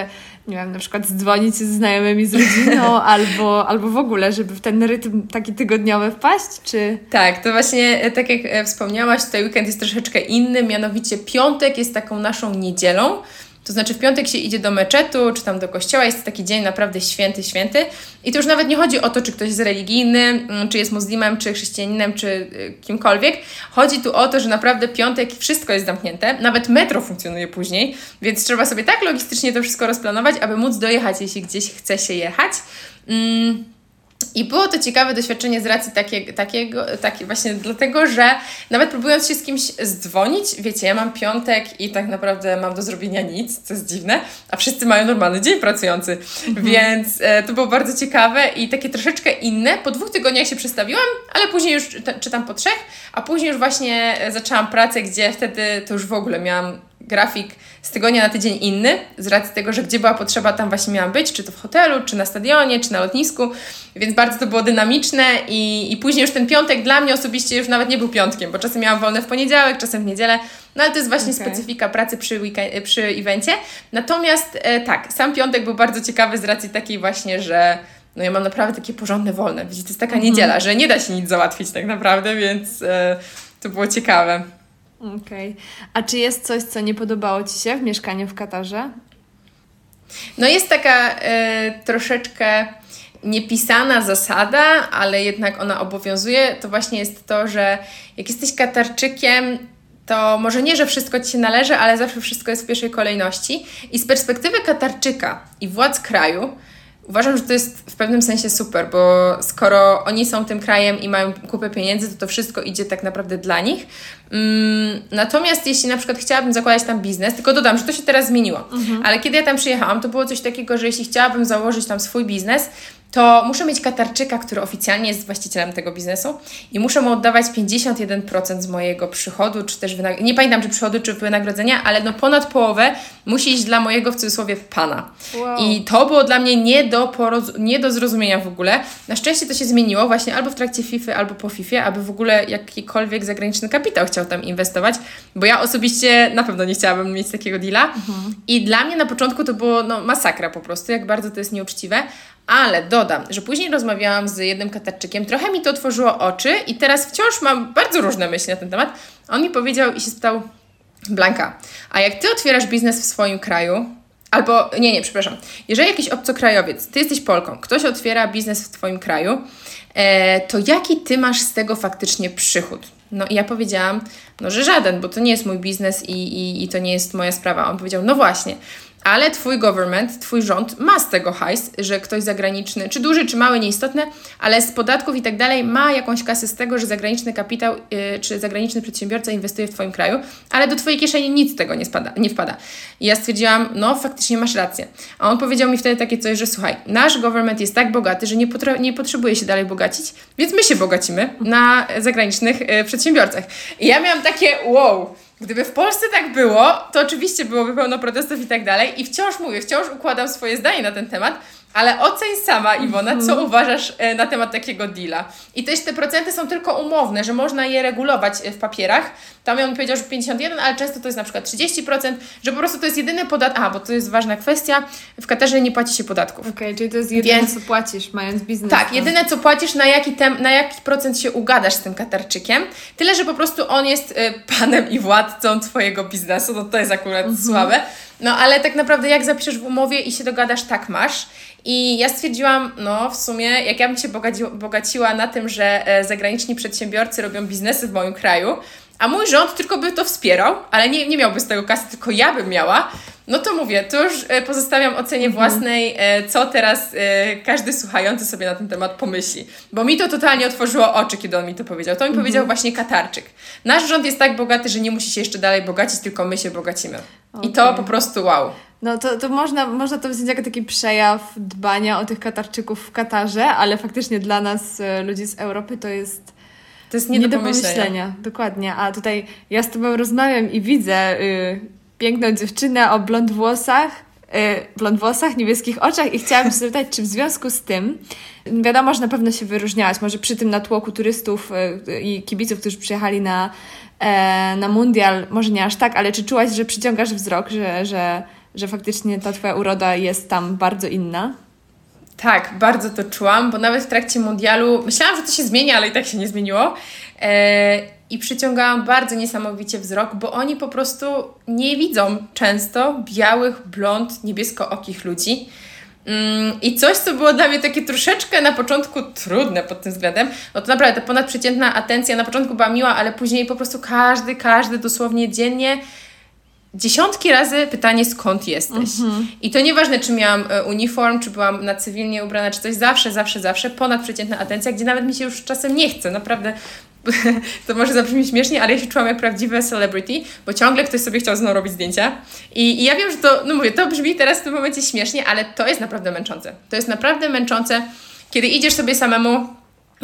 [SPEAKER 1] nie wiem, na przykład dzwonić ze znajomymi, z rodziną, albo, albo w ogóle, żeby w ten rytm taki tygodniowy wpaść, czy...
[SPEAKER 2] Tak, to właśnie, e, tak jak e, wspomniałaś, tutaj weekend jest troszeczkę inny, mianowicie piątek jest taką naszą niedzielą, to znaczy w piątek się idzie do meczetu, czy tam do kościoła, jest taki dzień naprawdę święty, święty. I to już nawet nie chodzi o to, czy ktoś jest religijny, mm, czy jest muslimem, czy chrześcijaninem, czy y, kimkolwiek. Chodzi tu o to, że naprawdę piątek wszystko jest zamknięte, nawet metro funkcjonuje później, więc trzeba sobie tak logistycznie to wszystko rozplanować, aby móc dojechać, jeśli gdzieś chce się jechać. Mm. I było to ciekawe doświadczenie z racji takie, takiego, takie właśnie dlatego, że nawet próbując się z kimś zdzwonić, wiecie, ja mam piątek i tak naprawdę mam do zrobienia nic, co jest dziwne, a wszyscy mają normalny dzień pracujący, mhm. więc e, to było bardzo ciekawe i takie troszeczkę inne. Po dwóch tygodniach się przestawiłam, ale później już czytam po trzech, a później już właśnie zaczęłam pracę, gdzie wtedy to już w ogóle miałam grafik z tygodnia na tydzień inny, z racji tego, że gdzie była potrzeba, tam właśnie miałam być, czy to w hotelu, czy na stadionie, czy na lotnisku, więc bardzo to było dynamiczne i, i później już ten piątek dla mnie osobiście już nawet nie był piątkiem, bo czasem miałam wolne w poniedziałek, czasem w niedzielę, no ale to jest właśnie okay. specyfika pracy przy, weekend, przy evencie. Natomiast e, tak, sam piątek był bardzo ciekawy z racji takiej właśnie, że no ja mam naprawdę takie porządne wolne. Widzicie, to jest taka mm -hmm. niedziela, że nie da się nic załatwić tak naprawdę, więc e, to było ciekawe.
[SPEAKER 1] Okej. Okay. A czy jest coś, co nie podobało Ci się w mieszkaniu w Katarze?
[SPEAKER 2] No jest taka e, troszeczkę niepisana zasada, ale jednak ona obowiązuje, to właśnie jest to, że jak jesteś Katarczykiem, to może nie, że wszystko ci się należy, ale zawsze wszystko jest w pierwszej kolejności. I z perspektywy Katarczyka i władz kraju, Uważam, że to jest w pewnym sensie super, bo skoro oni są tym krajem i mają kupę pieniędzy, to to wszystko idzie tak naprawdę dla nich. Mm, natomiast jeśli na przykład chciałabym zakładać tam biznes, tylko dodam, że to się teraz zmieniło, mhm. ale kiedy ja tam przyjechałam, to było coś takiego, że jeśli chciałabym założyć tam swój biznes, to muszę mieć Katarczyka, który oficjalnie jest właścicielem tego biznesu i muszę mu oddawać 51% z mojego przychodu, czy też wynagrodzenia, nie pamiętam, czy przychodu, czy wynagrodzenia, ale no ponad połowę musi iść dla mojego, w cudzysłowie, pana. Wow. I to było dla mnie nie do, poroz- nie do zrozumienia w ogóle. Na szczęście to się zmieniło właśnie albo w trakcie FIFA, albo po FIFA, aby w ogóle jakikolwiek zagraniczny kapitał chciał tam inwestować, bo ja osobiście na pewno nie chciałabym mieć takiego deala. Mhm. I dla mnie na początku to było no, masakra po prostu, jak bardzo to jest nieuczciwe, ale dodam, że później rozmawiałam z jednym Katarczykiem, trochę mi to otworzyło oczy i teraz wciąż mam bardzo różne myśli na ten temat. On mi powiedział i się spytał, Blanka, a jak ty otwierasz biznes w swoim kraju, albo nie, nie, przepraszam, jeżeli jakiś obcokrajowiec, ty jesteś Polką, ktoś otwiera biznes w twoim kraju, e, to jaki ty masz z tego faktycznie przychód? No i ja powiedziałam, no że żaden, bo to nie jest mój biznes i, i, i to nie jest moja sprawa. On powiedział, no właśnie, ale twój government, twój rząd ma z tego hajs, że ktoś zagraniczny, czy duży, czy mały, nieistotne, ale z podatków i tak dalej ma jakąś kasę z tego, że zagraniczny kapitał yy, czy zagraniczny przedsiębiorca inwestuje w Twoim kraju, ale do Twojej kieszeni nic z tego nie, spada, nie wpada. I ja stwierdziłam, no faktycznie masz rację. A on powiedział mi wtedy takie coś, że słuchaj, nasz government jest tak bogaty, że nie, nie potrzebuje się dalej bogacić, więc my się bogacimy na zagranicznych yy, przedsiębiorcach. I ja miałam takie wow, Gdyby w Polsce tak było, to oczywiście byłoby pełno protestów i tak dalej. I wciąż mówię, wciąż układam swoje zdanie na ten temat, ale oceń sama, Iwona, co mhm. uważasz e, na temat takiego deala. I też te procenty są tylko umowne, że można je regulować e, w papierach. Tam on powiedział, że 51, ale często to jest na przykład 30%, że po prostu to jest jedyny podatek. Aha, bo to jest ważna kwestia. W Katarze nie płaci się podatków.
[SPEAKER 1] Okej, okay, czyli to jest jedyne, Więc, co płacisz, mając biznes.
[SPEAKER 2] Tak, jedyne, co płacisz, na jaki, tem, na jaki procent się ugadasz z tym Katarczykiem. Tyle, że po prostu on jest y, panem i władcą Twojego biznesu. No to jest akurat mhm. słabe. No ale tak naprawdę, jak zapiszesz w umowie i się dogadasz, tak masz. I ja stwierdziłam, no w sumie, jak ja bym się bogaciła, na tym, że e, zagraniczni przedsiębiorcy robią biznesy w moim kraju, a mój rząd tylko by to wspierał, ale nie, nie miałby z tego kasy, tylko ja bym miała, no to mówię, to już e, pozostawiam ocenie mhm. własnej, e, co teraz każdy słuchający sobie na ten temat pomyśli. Bo mi to totalnie otworzyło oczy, kiedy on mi to powiedział. To mi mhm. powiedział właśnie Katarczyk. Nasz rząd jest tak bogaty, że nie musi się jeszcze dalej bogacić, tylko my się bogacimy. Okay. I to po prostu wow.
[SPEAKER 1] No to, to można, można to wziąć jako taki przejaw dbania o tych Katarczyków w Katarze, ale faktycznie dla nas, e, ludzi z Europy, to jest.
[SPEAKER 2] To jest nie, nie do, pomyślenia. pomyślenia.
[SPEAKER 1] Dokładnie. A tutaj ja z Tobą rozmawiam i widzę y, piękną dziewczynę o blond włosach, y, blond włosach, niebieskich oczach i chciałam się zapytać, czy w związku z tym, wiadomo, że na pewno się wyróżniałaś, może przy tym natłoku turystów y, i kibiców, którzy przyjechali na, e, na mundial, może nie aż tak, ale czy czułaś, że przyciągasz wzrok, że, że że faktycznie ta Twoja uroda jest tam bardzo inna?
[SPEAKER 2] Tak, bardzo to czułam, bo nawet w trakcie mundialu myślałam, że to się zmieni, ale i tak się nie zmieniło. E, I przyciągałam bardzo niesamowicie wzrok, bo oni po prostu nie widzą często białych, blond, niebiesko-okich ludzi. Mm, I coś, co było dla mnie takie troszeczkę na początku trudne pod tym względem, no to naprawdę ta ponadprzeciętna atencja na początku była miła, ale później po prostu każdy, każdy dosłownie dziennie dziesiątki razy pytanie, skąd jesteś. Mhm. I to nieważne, czy miałam e, uniform, czy byłam na cywilnie ubrana, czy coś, zawsze, zawsze, zawsze ponadprzeciętna atencja, gdzie nawet mi się już czasem nie chce, naprawdę. to może zabrzmi śmiesznie, ale ja się czułam jak prawdziwe celebrity, bo ciągle ktoś sobie chciał znowu robić zdjęcia. I, I ja wiem, że to, no mówię, to brzmi teraz w tym momencie śmiesznie, ale to jest naprawdę męczące. To jest naprawdę męczące, kiedy idziesz sobie samemu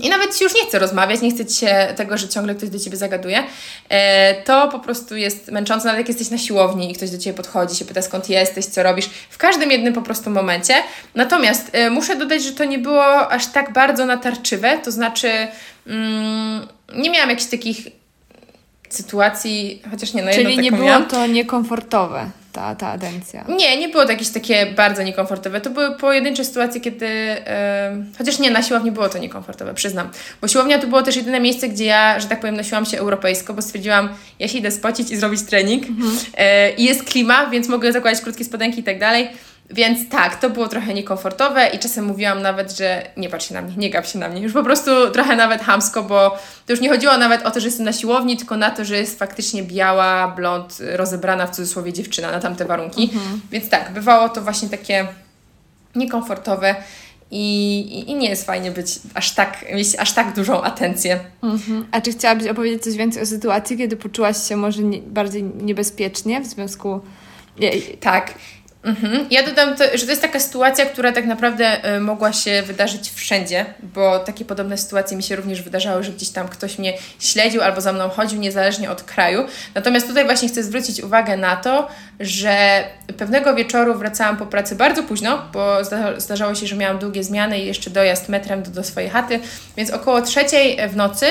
[SPEAKER 2] i nawet Ci już nie chce rozmawiać, nie chce Ci się tego, że ciągle ktoś do Ciebie zagaduje, e, to po prostu jest męczące, nawet jak jesteś na siłowni i ktoś do Ciebie podchodzi, się pyta skąd jesteś, co robisz, w każdym jednym po prostu momencie. Natomiast e, muszę dodać, że to nie było aż tak bardzo natarczywe, to znaczy mm, nie miałam jakichś takich sytuacji, chociaż nie, no
[SPEAKER 1] Czyli
[SPEAKER 2] nie
[SPEAKER 1] było
[SPEAKER 2] miałam.
[SPEAKER 1] to niekomfortowe ta, ta atencja.
[SPEAKER 2] Nie, nie było to jakieś takie bardzo niekomfortowe. To były pojedyncze sytuacje, kiedy. Chociaż nie, na siłowni było to niekomfortowe, przyznam. Bo siłownia to było też jedyne miejsce, gdzie ja, że tak powiem, nosiłam się europejsko, bo stwierdziłam, ja się idę spocić i zrobić trening. Mhm. Yy, I jest klima, więc mogę zakładać krótkie spodenki i tak dalej. Więc tak, to było trochę niekomfortowe i czasem mówiłam nawet, że nie patrz się na mnie, nie gap się na mnie. Już po prostu trochę nawet hamsko, bo to już nie chodziło nawet o to, że jestem na siłowni, tylko na to, że jest faktycznie biała, blond, rozebrana w cudzysłowie dziewczyna na tamte warunki. Mhm. Więc tak, bywało to właśnie takie niekomfortowe. I, i, i, nie jest fajnie być aż tak, mieć aż tak dużą atencję.
[SPEAKER 1] Mhm. A czy chciałabyś opowiedzieć coś więcej o sytuacji, kiedy poczułaś się może nie, bardziej niebezpiecznie w związku...
[SPEAKER 2] Tak. Mhm. Ja dodam, to, że to jest taka sytuacja, która tak naprawdę y, mogła się wydarzyć wszędzie, bo takie podobne sytuacje mi się również wydarzały, że gdzieś tam ktoś mnie śledził albo za mną chodził, niezależnie od kraju. Natomiast tutaj właśnie chcę zwrócić uwagę na to, że pewnego wieczoru wracałam po pracy bardzo późno, bo zdarzało się, że miałam długie zmiany i jeszcze dojazd metrem do, do swojej chaty, więc około trzeciej w nocy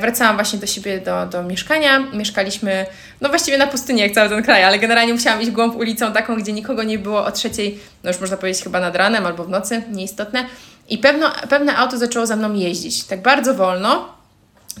[SPEAKER 2] wracałam właśnie do siebie, do, do mieszkania. Mieszkaliśmy, no właściwie na pustyni, jak cały ten kraj, ale generalnie musiałam iść głąb ulicą taką, gdzie nikogo nie było o trzeciej, no już można powiedzieć chyba nad ranem albo w nocy, nieistotne. I pewno, pewne auto zaczęło za mną jeździć, tak bardzo wolno,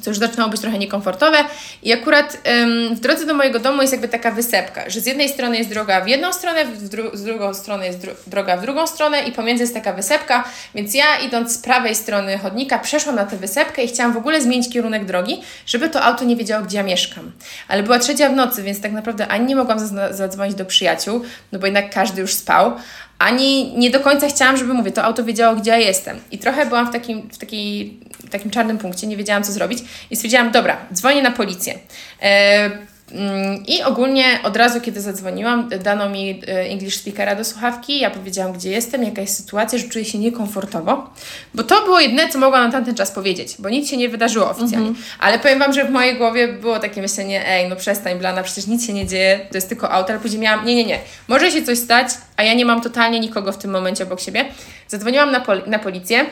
[SPEAKER 2] co już zaczynało być trochę niekomfortowe. I akurat ym, w drodze do mojego domu jest jakby taka wysepka, że z jednej strony jest droga w jedną stronę, w dru z drugą stronę jest dro droga w drugą stronę i pomiędzy jest taka wysepka, więc ja idąc z prawej strony chodnika przeszłam na tę wysepkę i chciałam w ogóle zmienić kierunek drogi, żeby to auto nie wiedziało, gdzie ja mieszkam. Ale była trzecia w nocy, więc tak naprawdę ani nie mogłam zadzwonić do przyjaciół, no bo jednak każdy już spał, ani nie do końca chciałam, żeby, mówię, to auto wiedziało, gdzie ja jestem. I trochę byłam w takim, w takiej, w takim czarnym punkcie, nie wiedziałam, co zrobić. I stwierdziłam, dobra, dzwonię na policję. E, Mm, I ogólnie od razu, kiedy zadzwoniłam, dano mi e, English speakera do słuchawki. Ja powiedziałam, gdzie jestem, jaka jest sytuacja, że czuję się niekomfortowo. Bo to było jedyne, co mogłam na tamten czas powiedzieć, bo nic się nie wydarzyło oficjalnie. Mhm. Ale powiem Wam, że w mojej głowie było takie myślenie, ej, no przestań, Blana, przecież nic się nie dzieje, to jest tylko auto. Ale później miałam, nie, nie, nie, może się coś stać, a ja nie mam totalnie nikogo w tym momencie obok siebie. Zadzwoniłam na, pol na policję.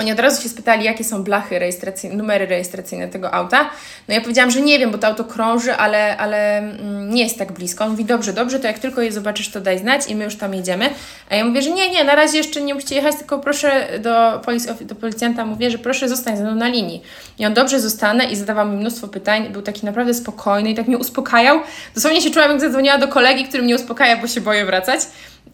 [SPEAKER 2] Oni od razu się spytali, jakie są blachy rejestracyjne, numery rejestracyjne tego auta. No ja powiedziałam, że nie wiem, bo to auto krąży, ale, ale mm, nie jest tak blisko. On mówi, dobrze, dobrze, to jak tylko je zobaczysz, to daj znać i my już tam jedziemy. A ja mówię, że nie, nie, na razie jeszcze nie musicie jechać, tylko proszę do, polic do policjanta, mówię, że proszę zostań ze mną na linii. I on, dobrze, zostanę i zadawał mi mnóstwo pytań. Był taki naprawdę spokojny i tak mnie uspokajał. Dosłownie się czułam, jak zadzwoniła do kolegi, który mnie uspokaja, bo się boję wracać.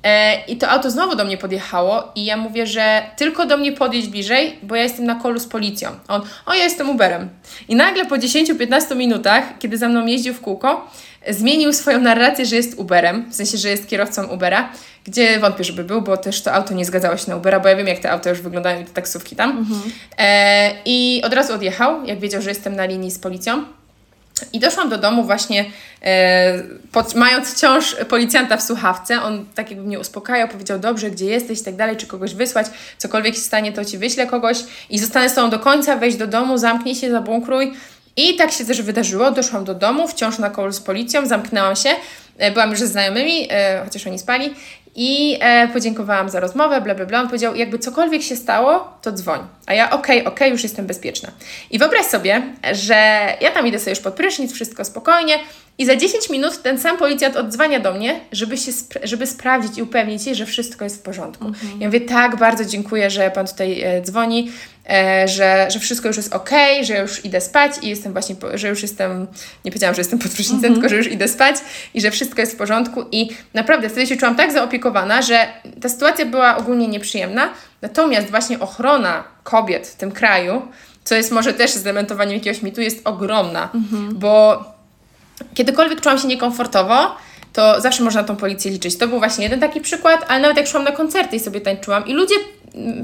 [SPEAKER 2] E, I to auto znowu do mnie podjechało i ja mówię, że tylko do mnie podjeść bliżej, bo ja jestem na kolu z policją. On, o ja jestem Uberem. I nagle po 10-15 minutach, kiedy za mną jeździł w kółko, zmienił swoją narrację, że jest Uberem, w sensie, że jest kierowcą Ubera, gdzie wątpię, żeby był, bo też to auto nie zgadzało się na Ubera, bo ja wiem, jak te auta już wyglądają i te taksówki tam. Mhm. E, I od razu odjechał, jak wiedział, że jestem na linii z policją. I doszłam do domu właśnie e, pod, mając wciąż policjanta w słuchawce. On tak jakby mnie uspokajał, powiedział, dobrze, gdzie jesteś i tak dalej, czy kogoś wysłać, cokolwiek się stanie, to Ci wyślę kogoś i zostanę z Tobą do końca, wejść do domu, zamknij się, zabunkruj. I tak się też wydarzyło. Doszłam do domu, wciąż na call z policją, zamknęłam się. E, byłam już ze znajomymi, e, chociaż oni spali. I e, podziękowałam za rozmowę, bla, bla, bla. On powiedział, jakby cokolwiek się stało, to dzwoń. A ja, okej, okay, okej, okay, już jestem bezpieczna. I wyobraź sobie, że ja tam idę sobie już pod prysznic, wszystko spokojnie i za 10 minut ten sam policjant odzwania do mnie, żeby, się spra żeby sprawdzić i upewnić się, że wszystko jest w porządku. Mhm. Ja mówię, tak, bardzo dziękuję, że Pan tutaj e, dzwoni, e, że, że wszystko już jest ok, że ja już idę spać i jestem właśnie, że już jestem, nie powiedziałam, że jestem pod prysznicem, mhm. tylko że już idę spać i że wszystko jest w porządku i naprawdę wtedy się czułam tak zaopiekowana, że ta sytuacja była ogólnie nieprzyjemna, natomiast właśnie ochrona kobiet w tym kraju, co jest może też zdementowaniem jakiegoś mitu, jest ogromna, mhm. bo kiedykolwiek czułam się niekomfortowo, to zawsze można na tą policję liczyć. To był właśnie jeden taki przykład, ale nawet jak szłam na koncerty i sobie tańczyłam i ludzie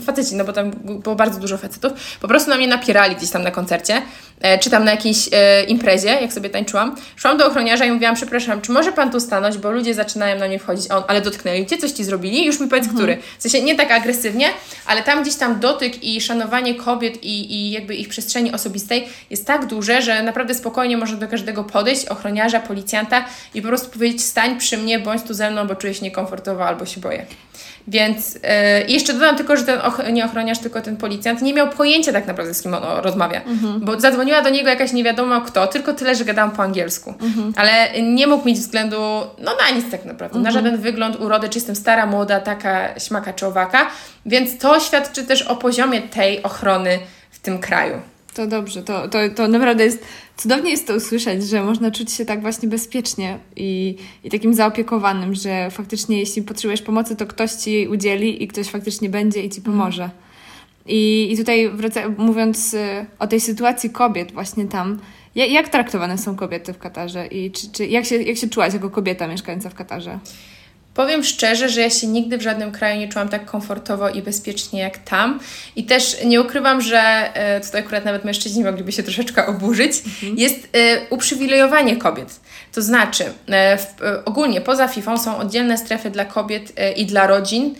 [SPEAKER 2] faceci, no bo tam było bardzo dużo facetów, po prostu na mnie napierali gdzieś tam na koncercie, e, czy tam na jakiejś e, imprezie, jak sobie tańczyłam. Szłam do ochroniarza i mówiłam, przepraszam, czy może Pan tu stanąć, bo ludzie zaczynają na mnie wchodzić, on, ale dotknęli Cię, coś Ci zrobili, już mi powiedz, mhm. który. W sensie nie tak agresywnie, ale tam gdzieś tam dotyk i szanowanie kobiet i, i jakby ich przestrzeni osobistej jest tak duże, że naprawdę spokojnie można do każdego podejść, ochroniarza, policjanta i po prostu powiedzieć, stań przy mnie, bądź tu ze mną, bo czuję się niekomfortowo albo się boję. Więc yy, jeszcze dodam tylko, że ten och- nie ochroniarz, tylko ten policjant nie miał pojęcia tak naprawdę z kim on rozmawia. Mhm. Bo zadzwoniła do niego jakaś nie wiadomo kto, tylko tyle, że gadałam po angielsku. Mhm. Ale nie mógł mieć względu, no na nic tak naprawdę. Na mhm. żaden wygląd, urodę, czy jestem stara, młoda, taka śmaka czy owaka. Więc to świadczy też o poziomie tej ochrony w tym kraju.
[SPEAKER 1] To dobrze, to, to, to naprawdę jest, cudownie jest to usłyszeć, że można czuć się tak właśnie bezpiecznie i, i takim zaopiekowanym, że faktycznie jeśli potrzebujesz pomocy, to ktoś Ci jej udzieli i ktoś faktycznie będzie i Ci pomoże. I, I tutaj wraca, mówiąc y, o tej sytuacji kobiet właśnie tam, jak, jak traktowane są kobiety w Katarze i czy, czy, jak, się, jak się czułaś jako kobieta mieszkająca w Katarze?
[SPEAKER 2] Powiem szczerze, że ja się nigdy w żadnym kraju nie czułam tak komfortowo i bezpiecznie jak tam. I też nie ukrywam, że e, tutaj akurat nawet mężczyźni mogliby się troszeczkę oburzyć. Mhm. Jest e, uprzywilejowanie kobiet. To znaczy, e, ogólnie poza FIFA są oddzielne strefy dla kobiet i dla rodzin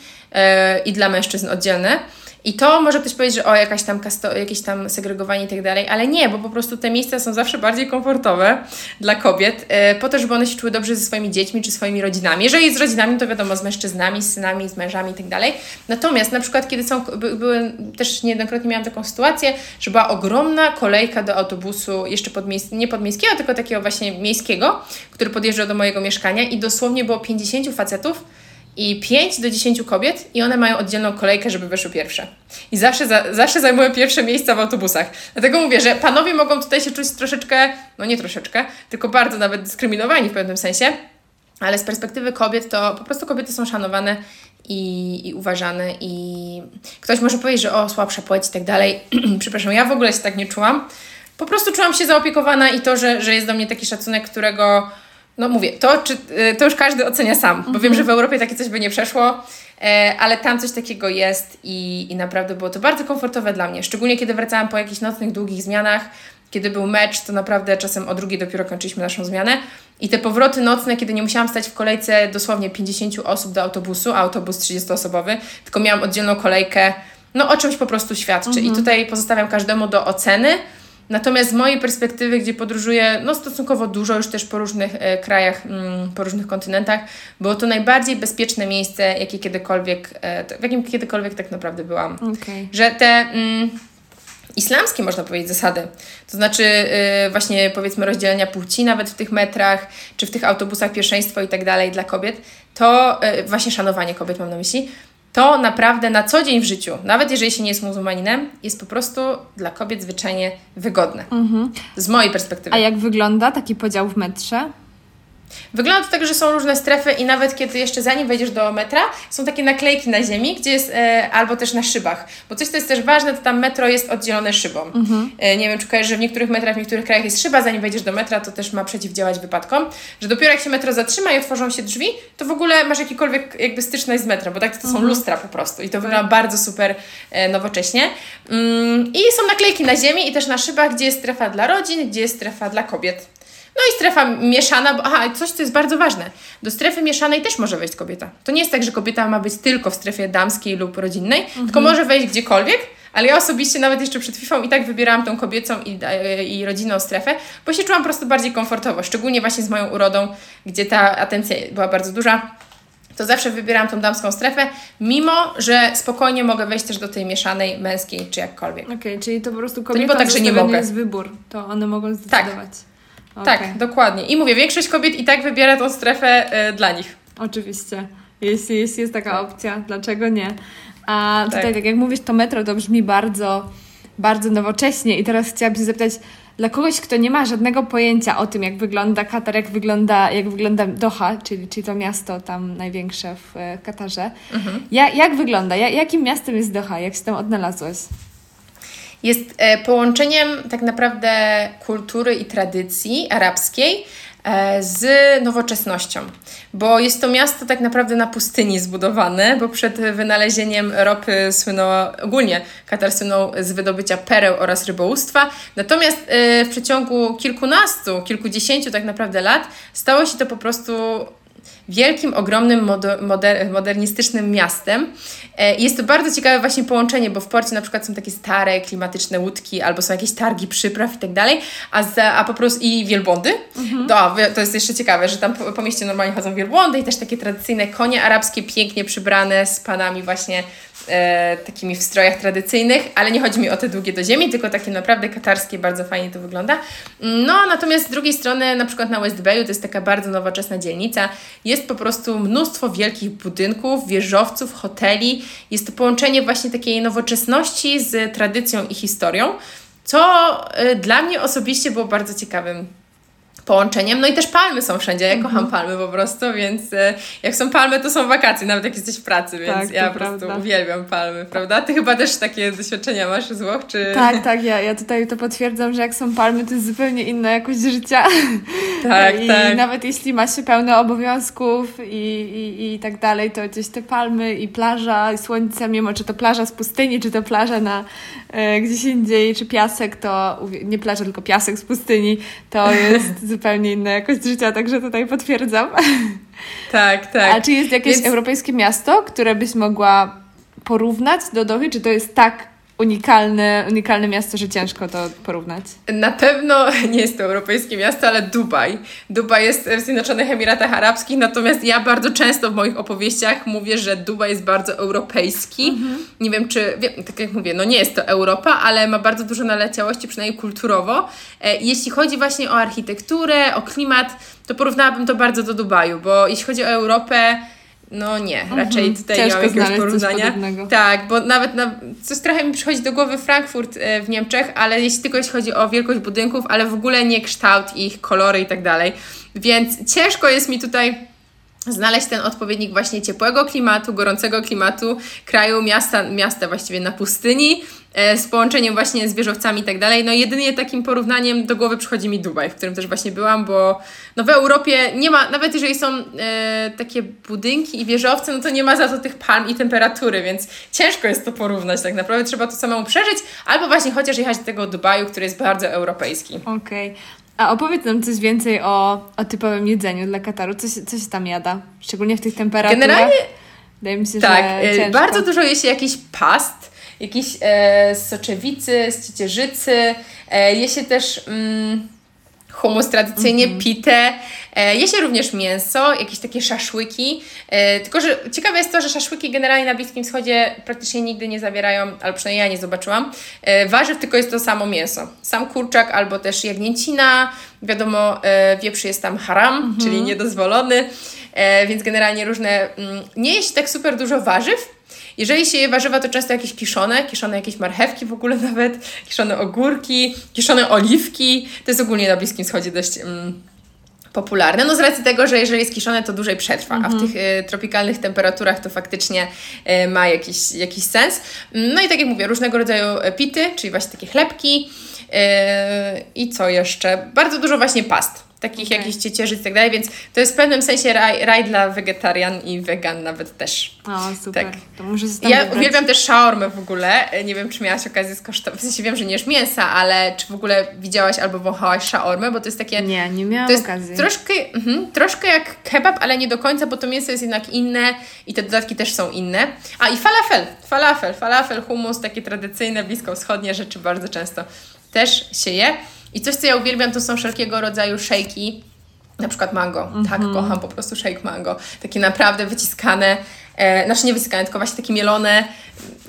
[SPEAKER 2] i dla mężczyzn oddzielne. I to może ktoś powiedzieć, że o, jakaś tam kasto, jakieś tam segregowanie i tak dalej, ale nie, bo po prostu te miejsca są zawsze bardziej komfortowe dla kobiet, yy, po to, żeby one się czuły dobrze ze swoimi dziećmi czy swoimi rodzinami. Jeżeli z rodzinami, to wiadomo, z mężczyznami, z synami, z mężami i tak dalej. Natomiast na przykład, kiedy są, by, były, też niejednokrotnie miałam taką sytuację, że była ogromna kolejka do autobusu, jeszcze podmies- nie podmiejskiego, tylko takiego właśnie miejskiego, który podjeżdżał do mojego mieszkania i dosłownie było 50 facetów, i 5 do 10 kobiet i one mają oddzielną kolejkę, żeby wyszły pierwsze. I zawsze, za, zawsze zajmują pierwsze miejsca w autobusach. Dlatego mówię, że panowie mogą tutaj się czuć troszeczkę, no nie troszeczkę, tylko bardzo nawet dyskryminowani w pewnym sensie, ale z perspektywy kobiet to po prostu kobiety są szanowane i, i uważane i ktoś może powiedzieć, że o, słabsza płeć i tak dalej. Przepraszam, ja w ogóle się tak nie czułam. Po prostu czułam się zaopiekowana i to, że, że jest do mnie taki szacunek, którego no mówię, to, czy, y, to już każdy ocenia sam, bo mhm. wiem, że w Europie takie coś by nie przeszło, e, ale tam coś takiego jest i, i naprawdę było to bardzo komfortowe dla mnie. Szczególnie kiedy wracałam po jakichś nocnych, długich zmianach, kiedy był mecz, to naprawdę czasem o drugiej dopiero kończyliśmy naszą zmianę. I te powroty nocne, kiedy nie musiałam stać w kolejce dosłownie 50 osób do autobusu, a autobus 30-osobowy, tylko miałam oddzielną kolejkę, no o czymś po prostu świadczy. Mhm. I tutaj pozostawiam każdemu do oceny. Natomiast z mojej perspektywy, gdzie podróżuję no, stosunkowo dużo już też po różnych e, krajach, mm, po różnych kontynentach, było to najbardziej bezpieczne miejsce, jakie kiedykolwiek, e, w jakim kiedykolwiek tak naprawdę byłam.
[SPEAKER 1] Okay.
[SPEAKER 2] Że te mm, islamskie, można powiedzieć, zasady, to znaczy y, właśnie powiedzmy rozdzielenia płci nawet w tych metrach, czy w tych autobusach pierwszeństwo i tak dalej dla kobiet, to y, właśnie szanowanie kobiet mam na myśli, to naprawdę na co dzień w życiu, nawet jeżeli się nie jest muzułmaninem, jest po prostu dla kobiet zwyczajnie wygodne. Mhm. Z mojej perspektywy.
[SPEAKER 1] A jak wygląda taki podział w metrze?
[SPEAKER 2] Wygląda to tak, że są różne strefy i nawet kiedy jeszcze zanim wejdziesz do metra, są takie naklejki na ziemi, gdzie jest e, albo też na szybach. Bo coś, co jest też ważne, to tam metro jest oddzielone szybą. Mhm. E, nie wiem, czy kojarzysz, że w niektórych metrach, w niektórych krajach jest szyba, zanim wejdziesz do metra, to też ma przeciwdziałać wypadkom. Że dopiero jak się metro zatrzyma i otworzą się drzwi, to w ogóle masz jakikolwiek jakby styczność z metrem, bo tak to są mhm. lustra po prostu i to wygląda bardzo super e, nowocześnie. Mm, I są naklejki na ziemi i też na szybach, gdzie jest strefa dla rodzin, gdzie jest strefa dla kobiet. No i strefa mieszana, bo aha, coś, co jest bardzo ważne. Do strefy mieszanej też może wejść kobieta. To nie jest tak, że kobieta ma być tylko w strefie damskiej lub rodzinnej, mhm. tylko może wejść gdziekolwiek, ale ja osobiście nawet jeszcze przed FIFA i tak wybierałam tą kobiecą i, e, i rodzinną strefę, bo się czułam po prostu bardziej komfortowo, szczególnie właśnie z moją urodą, gdzie ta atencja była bardzo duża to zawsze wybieram tą damską strefę, mimo że spokojnie mogę wejść też do tej mieszanej, męskiej czy jakkolwiek.
[SPEAKER 1] Okej, okay, czyli to po prostu kobieta to tak, że nie mogę. jest wybór, to one mogą zdecydować.
[SPEAKER 2] Tak. Okay. Tak, dokładnie. I mówię, większość kobiet i tak wybiera tą strefę y, dla nich.
[SPEAKER 1] Oczywiście. Jeśli, jeśli jest taka tak. opcja, dlaczego nie? A tutaj, tak. tak jak mówisz, to metro to brzmi bardzo, bardzo nowocześnie. I teraz chciałabym się zapytać, dla kogoś, kto nie ma żadnego pojęcia o tym, jak wygląda Katar, jak wygląda, jak wygląda Doha, czyli, czyli to miasto tam największe w e, Katarze, mhm. ja, jak wygląda? Ja, jakim miastem jest Doha? Jak się tam odnalazłeś?
[SPEAKER 2] Jest e, połączeniem tak naprawdę kultury i tradycji arabskiej e, z nowoczesnością, bo jest to miasto tak naprawdę na pustyni zbudowane, bo przed wynalezieniem ropy słynęło, ogólnie Katar słynął z wydobycia pereł oraz rybołówstwa, natomiast e, w przeciągu kilkunastu, kilkudziesięciu tak naprawdę lat stało się to po prostu wielkim, ogromnym, moder modernistycznym miastem. E, jest to bardzo ciekawe właśnie połączenie, bo w porcie na przykład są takie stare, klimatyczne łódki, albo są jakieś targi przypraw i tak dalej, a, za, a po prostu i wielbłądy. Mhm. To, to jest jeszcze ciekawe, że tam po, po mieście normalnie chodzą wielbłądy i też takie tradycyjne konie arabskie, pięknie przybrane z panami właśnie e, takimi w strojach tradycyjnych, ale nie chodzi mi o te długie do ziemi, tylko takie naprawdę katarskie, bardzo fajnie to wygląda. No, natomiast z drugiej strony, na przykład na West Bayu, to jest taka bardzo nowoczesna dzielnica, jest po prostu mnóstwo wielkich budynków, wieżowców, hoteli. Jest to połączenie właśnie takiej nowoczesności z tradycją i historią. co y, dla mnie osobiście było bardzo ciekawym połączeniem. No i też palmy są wszędzie. Ja kocham mhm. palmy po prostu, więc e, jak są palmy, to są wakacje, nawet jak jesteś w pracy, więc tak, ja po prostu uwielbiam palmy, prawda? Ty chyba też takie doświadczenia masz z Włoch, czy...
[SPEAKER 1] Tak, tak, ja, ja tutaj to potwierdzam, że jak są palmy, to jest zupełnie inna jakość życia.
[SPEAKER 2] Tak, I tak.
[SPEAKER 1] nawet jeśli ma się pełno obowiązków i, i, i tak dalej, to gdzieś te palmy i plaża i słońce, mimo czy to plaża z pustyni, czy to plaża na e, gdzieś indziej, czy piasek, to nie plaża, tylko piasek z pustyni, to jest zupełnie inna jakość życia, także tutaj potwierdzam.
[SPEAKER 2] Tak, tak.
[SPEAKER 1] A czy jest jakieś Więc... europejskie miasto, które byś mogła porównać do Dochy? Czy to jest tak unikalne, unikalne miasto, że ciężko to porównać.
[SPEAKER 2] Na pewno nie jest to europejskie miasto, ale Dubaj. Dubaj jest w Zjednoczonych Emiratach Arabskich, natomiast ja bardzo często w moich opowieściach mówię, że Dubaj jest bardzo europejski. Mhm. Nie wiem, czy, wiem, tak jak mówię, no nie jest to Europa, ale ma bardzo dużo naleciałości, przynajmniej kulturowo. E, jeśli chodzi właśnie o architekturę, o klimat, to porównałabym to bardzo do Dubaju, bo jeśli chodzi o Europę, no nie, mhm. raczej tutaj
[SPEAKER 1] Ciężko
[SPEAKER 2] nie mam jakiegoś porównania. Tak, bo nawet na, coś trochę mi przychodzi do głowy Frankfurt e, w Niemczech, ale jeśli tylko jeśli chodzi o wielkość budynków, ale w ogóle nie kształt ich, kolory i tak dalej. Więc ciężko jest mi tutaj znaleźć ten odpowiednik właśnie ciepłego klimatu, gorącego klimatu, kraju, miasta, miasta właściwie na pustyni, e, z połączeniem właśnie z wieżowcami i tak dalej. No jedynie takim porównaniem do głowy przychodzi mi Dubaj, w którym też właśnie byłam, bo no w Europie nie ma, nawet jeżeli są e, takie budynki i wieżowce, no to nie ma za to tych palm i temperatury, więc ciężko jest to porównać tak naprawdę, trzeba to samemu przeżyć, albo właśnie chociaż jechać do tego Dubaju, który jest bardzo europejski.
[SPEAKER 1] Okej. Okay. A opowiedz nam coś więcej o, o typowym jedzeniu dla Kataru. Co się, co się tam jada? Szczególnie w tych temperaturach. Generalnie Wydaje mi się, tak, że ciężko.
[SPEAKER 2] bardzo dużo je się jakiś past, jakieś e, soczewicy, z ciecierzycy. E, je się też... Mm, humus tradycyjnie, mm -hmm. pitę. E, je się również mięso, jakieś takie szaszłyki. E, tylko, że ciekawe jest to, że szaszłyki generalnie na Bliskim Wschodzie praktycznie nigdy nie zawierają, albo przynajmniej ja nie zobaczyłam, e, warzyw, tylko jest to samo mięso. Sam kurczak albo też jagnięcina. Wiadomo, wieprz jest tam haram, mm -hmm. czyli niedozwolony, więc generalnie różne... Mm, nie jeść tak super dużo warzyw, jeżeli się je warzywa, to często jakieś kiszone, kiszone jakieś marchewki w ogóle nawet, kiszone ogórki, kiszone oliwki. To jest ogólnie na Bliskim Wschodzie dość... Mm, popularne. No z racji tego, że jeżeli jest kiszone, to dłużej przetrwa, a w mhm. tych y, tropikalnych temperaturach to faktycznie y, ma jakiś, jakiś sens. No i tak jak mówię, różnego rodzaju pity, czyli właśnie takie chlebki y, i co jeszcze? Bardzo dużo właśnie past takich okay. jakichś ciecierzyc i tak dalej, więc to jest w pewnym sensie raj, raj dla wegetarian i wegan nawet też.
[SPEAKER 1] O, super. Tak. To muszę
[SPEAKER 2] ja wybrać. uwielbiam też shaormę w ogóle. Nie wiem, czy miałaś okazję skosztować, w sensie wiem, że nie jesz mięsa, ale czy w ogóle widziałaś albo wąchałaś shaormę, bo to jest takie...
[SPEAKER 1] Nie, nie miałam to jest okazji.
[SPEAKER 2] Troszkę, mhm, troszkę jak kebab, ale nie do końca, bo to mięso jest jednak inne i te dodatki też są inne. A i falafel, falafel, falafel, hummus, takie tradycyjne, bliskowschodnie rzeczy bardzo często też się je. I coś, co ja uwielbiam, to są wszelkiego rodzaju szejki, na przykład mango. Mm -hmm. Tak, mhm. kocham po prostu shake mango. Takie naprawdę wyciskane, e, znaczy nie wyciskane, tylko właśnie takie mielone,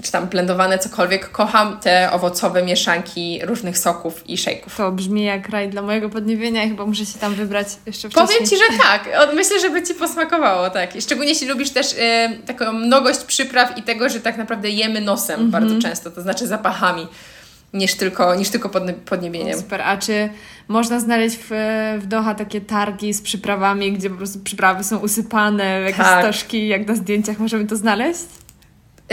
[SPEAKER 2] czy tam blendowane, cokolwiek. Kocham te owocowe mieszanki różnych soków i shake'ów.
[SPEAKER 1] To brzmi jak raj dla mojego podniebienia i chyba muszę się tam wybrać jeszcze wcześniej.
[SPEAKER 2] Powiem Ci, że tak. Myślę, że by Ci posmakowało, tak. Szczególnie jeśli lubisz też e, taką mnogość przypraw i tego, że tak naprawdę jemy nosem mm -hmm. bardzo często, to znaczy zapachami niż tylko, niż tylko pod, podniebieniem.
[SPEAKER 1] Super, a czy można znaleźć w, w Doha takie targi z przyprawami, gdzie po prostu przyprawy są usypane, jakieś tak. stożki, jak na zdjęciach możemy to znaleźć?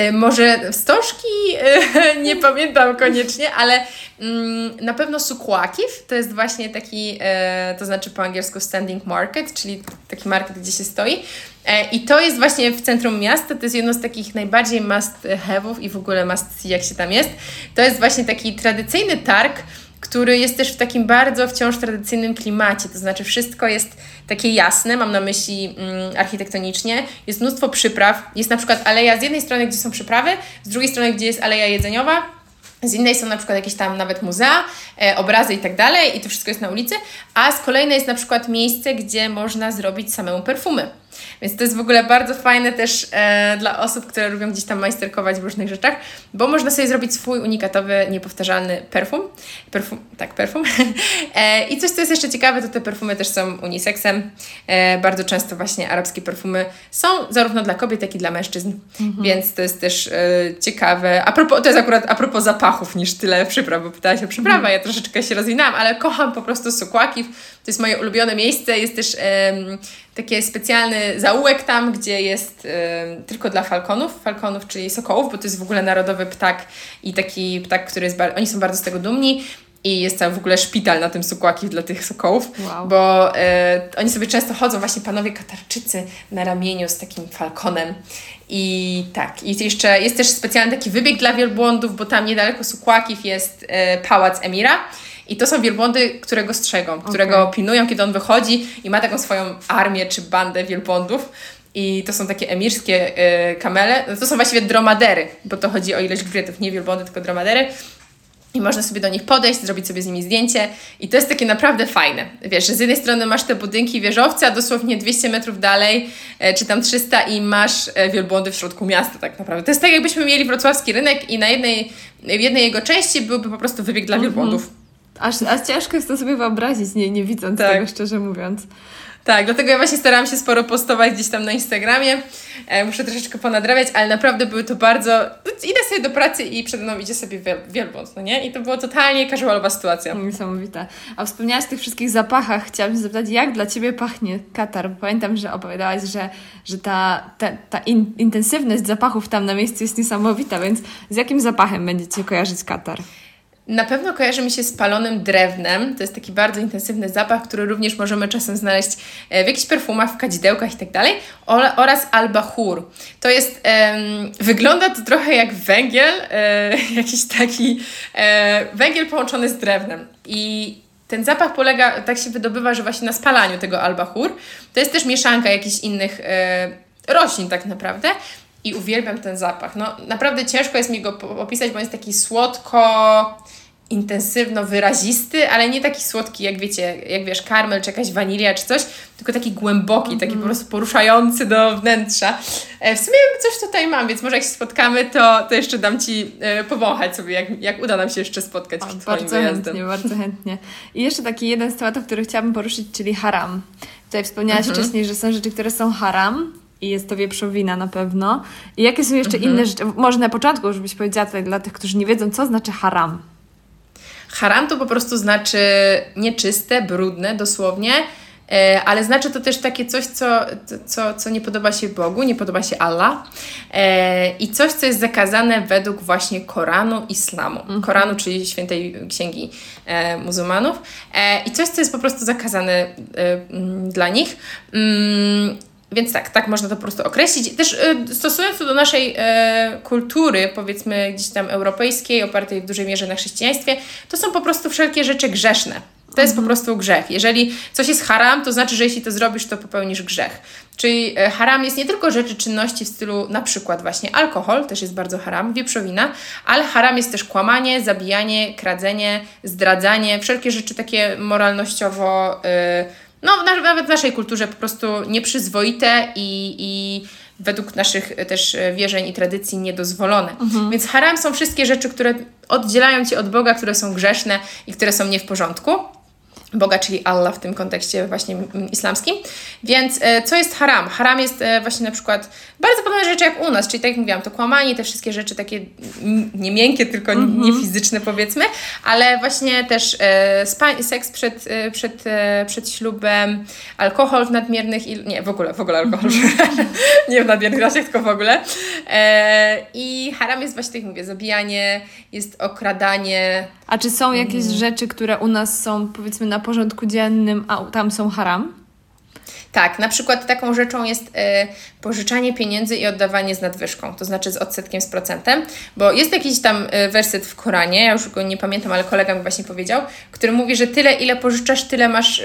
[SPEAKER 2] E, może stożki e, nie pamiętam koniecznie, ale mm, na pewno sukłakiw to jest właśnie taki, e, to znaczy po angielsku standing market, czyli taki market, gdzie się stoi. I to jest właśnie w centrum miasta, to jest jedno z takich najbardziej must have'ów i w ogóle must see, jak się tam jest. To jest właśnie taki tradycyjny targ, który jest też w takim bardzo wciąż tradycyjnym klimacie, to znaczy wszystko jest takie jasne, mam na myśli mm, architektonicznie, jest mnóstwo przypraw, jest na przykład aleja z jednej strony, gdzie są przyprawy, z drugiej strony, gdzie jest aleja jedzeniowa, z innej są na przykład jakieś tam nawet muzea, e, obrazy i tak dalej, i to wszystko jest na ulicy, a z kolejnej jest na przykład miejsce, gdzie można zrobić samemu perfumy. Więc to jest w ogóle bardzo fajne też e, dla osób, które lubią gdzieś tam majsterkować w różnych rzeczach, bo można sobie zrobić swój unikatowy, niepowtarzalny perfum. perfum tak, perfum. e, I coś, co jest jeszcze ciekawe, to te perfumy też są unisexem. E, bardzo często właśnie arabskie perfumy są zarówno dla kobiet, jak i dla mężczyzn, mhm. więc to jest też e, ciekawe. A propos, to jest akurat a propos zapachów niż tyle przypraw, bo pytałaś o przyprawę, mhm. ja troszeczkę się rozwinęłam, ale kocham po prostu sukłaki. To jest moje ulubione miejsce. Jest też taki specjalny zaułek tam, gdzie jest tylko dla falconów, falconów, czyli sokołów, bo to jest w ogóle narodowy ptak i taki ptak, który jest, oni są bardzo z tego dumni. I jest tam w ogóle szpital na tym sukłaki dla tych sokołów, wow. bo e, oni sobie często chodzą, właśnie panowie Katarczycy na ramieniu z takim falconem. I tak, i jeszcze jest też specjalny taki wybieg dla wielbłądów, bo tam niedaleko Sukłakiw jest e, pałac Emira. I to są wielbłądy, którego strzegą, okay. którego pilnują, kiedy on wychodzi i ma taką swoją armię czy bandę wielbłądów. I to są takie emirskie y, kamele. No to są właściwie dromadery, bo to chodzi o ilość grzbietów, nie wielbłądy, tylko dromadery. I można sobie do nich podejść, zrobić sobie z nimi zdjęcie. I to jest takie naprawdę fajne. Wiesz, że z jednej strony masz te budynki wieżowce, a dosłownie 200 metrów dalej, e, czy tam 300 i masz e, wielbłądy w środku miasta tak naprawdę. To jest tak, jakbyśmy mieli wrocławski rynek i na jednej, w jednej jego części byłby po prostu wybieg dla -hmm. wielbłądów.
[SPEAKER 1] Aż, aż ciężko jest to sobie wyobrazić, nie, nie widząc tak. tego, szczerze mówiąc.
[SPEAKER 2] Tak, dlatego ja właśnie starałam się sporo postować gdzieś tam na Instagramie. E, muszę troszeczkę ponadrabiać, ale naprawdę były to bardzo... Idę sobie do pracy i przede mną idzie sobie wiel wielbłąd, no nie? I to była totalnie casualowa sytuacja.
[SPEAKER 1] Niesamowite. A wspomniałaś o tych wszystkich zapachach. Chciałam się zapytać, jak dla Ciebie pachnie Katar? Pamiętam, że opowiadałaś, że, że ta, ta, ta in, intensywność zapachów tam na miejscu jest niesamowita, więc z jakim zapachem będziecie kojarzyć Katar?
[SPEAKER 2] Na pewno kojarzy mi się z palonym drewnem. To jest taki bardzo intensywny zapach, który również możemy czasem znaleźć e, w jakichś perfumach, w kadzidełkach i tak. Oraz albachur. To jest, um, wygląda to trochę jak węgiel, e, jakiś taki e, węgiel połączony z drewnem. I ten zapach polega, tak się wydobywa, że właśnie na spalaniu tego albachur. To jest też mieszanka jakichś innych roślin tak naprawdę i uwielbiam ten zapach. No naprawdę ciężko jest mi go opisać, bo jest taki słodko intensywno wyrazisty, ale nie taki słodki, jak wiecie, jak wiesz, karmel, czy jakaś wanilia, czy coś, tylko taki głęboki, taki po mhm. prostu poruszający do wnętrza. E, w sumie coś tutaj mam, więc może jak się spotkamy, to, to jeszcze dam Ci e, powąchać sobie, jak, jak uda nam się jeszcze spotkać
[SPEAKER 1] przed Bardzo chętnie, bardzo chętnie. I jeszcze taki jeden z tematów, który chciałabym poruszyć, czyli haram. Tutaj wspomniałaś mhm. wcześniej, że są rzeczy, które są haram, i jest to wieprzowina na pewno. I jakie są jeszcze mhm. inne rzeczy? Może na początku, żebyś powiedziała tutaj dla tych, którzy nie wiedzą, co znaczy haram.
[SPEAKER 2] Haram to po prostu znaczy nieczyste, brudne dosłownie, e, ale znaczy to też takie coś, co, co, co nie podoba się Bogu, nie podoba się Allah e, i coś, co jest zakazane według właśnie Koranu Islamu. Mhm. Koranu, czyli świętej księgi e, muzułmanów i coś, co jest po prostu zakazane dla nich. Więc tak, tak można to po prostu określić. Też y, stosując to do naszej y, kultury, powiedzmy gdzieś tam europejskiej, opartej w dużej mierze na chrześcijaństwie, to są po prostu wszelkie rzeczy grzeszne. To jest po mhm. prostu grzech. Jeżeli coś jest haram, to znaczy, że jeśli to zrobisz, to popełnisz grzech. Czyli e, haram jest nie tylko rzeczy czynności w stylu na przykład właśnie alkohol, też jest bardzo haram, wieprzowina, ale haram jest też kłamanie, zabijanie, kradzenie, zdradzanie, wszelkie rzeczy takie moralnościowo. Yy, no nawet w naszej kulturze po prostu nieprzyzwoite i, i według naszych też wierzeń i tradycji niedozwolone. Mhm. Więc haram są wszystkie rzeczy, które oddzielają Cię od Boga, które są grzeszne i które są nie w porządku. Boga, czyli Allah w tym kontekście właśnie islamskim. Więc e, co jest haram? Haram jest e, właśnie na przykład bardzo podobne rzeczy jak u nas, czyli tak jak mówiłam, to kłamanie, te wszystkie rzeczy takie nie miękkie, tylko mm -hmm. nie fizyczne powiedzmy, ale właśnie też e, seks przed, e, przed, e, przed ślubem, alkohol w nadmiernych, il... nie w ogóle, w ogóle alkohol, mm -hmm. nie w nadmiernych ilościach, tylko w ogóle. E, I haram jest właśnie, tak jak mówię, zabijanie, jest okradanie.
[SPEAKER 1] A czy są jakieś mm. rzeczy, które u nas są powiedzmy na porządku dziennym, a tam są haram?
[SPEAKER 2] Tak, na przykład taką rzeczą jest y, pożyczanie pieniędzy i oddawanie z nadwyżką, to znaczy z odsetkiem z procentem, bo jest jakiś tam y, werset w Koranie, ja już go nie pamiętam, ale kolega mi właśnie powiedział, który mówi, że tyle ile pożyczasz, tyle masz y,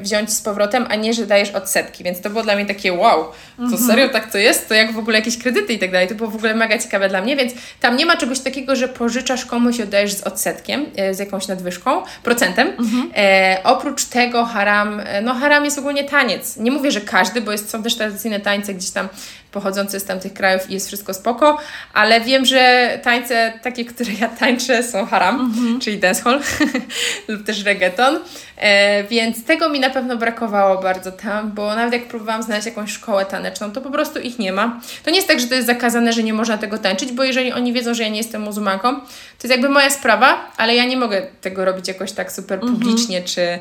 [SPEAKER 2] wziąć z powrotem, a nie, że dajesz odsetki, więc to było dla mnie takie wow, to mhm. serio tak to jest? To jak w ogóle jakieś kredyty i tak dalej, to było w ogóle mega ciekawe dla mnie, więc tam nie ma czegoś takiego, że pożyczasz komuś i oddajesz z odsetkiem, z jakąś nadwyżką, procentem. Mhm. E, oprócz tego haram, no haram jest ogólnie taniec, taniec. Nie mówię, że każdy, bo jest, są też tradycyjne tańce gdzieś tam pochodzące z tamtych krajów i jest wszystko spoko, ale wiem, że tańce takie, które ja tańczę są haram, mhm. czyli dancehall lub też reggaeton, e, więc tego mi na pewno brakowało bardzo tam, bo nawet jak próbowałam znaleźć jakąś szkołę taneczną, to po prostu ich nie ma. To nie jest tak, że to jest zakazane, że nie można tego tańczyć, bo jeżeli oni wiedzą, że ja nie jestem muzułmanką, to jest jakby moja sprawa, ale ja nie mogę tego robić jakoś tak super mhm. publicznie, mhm. czy,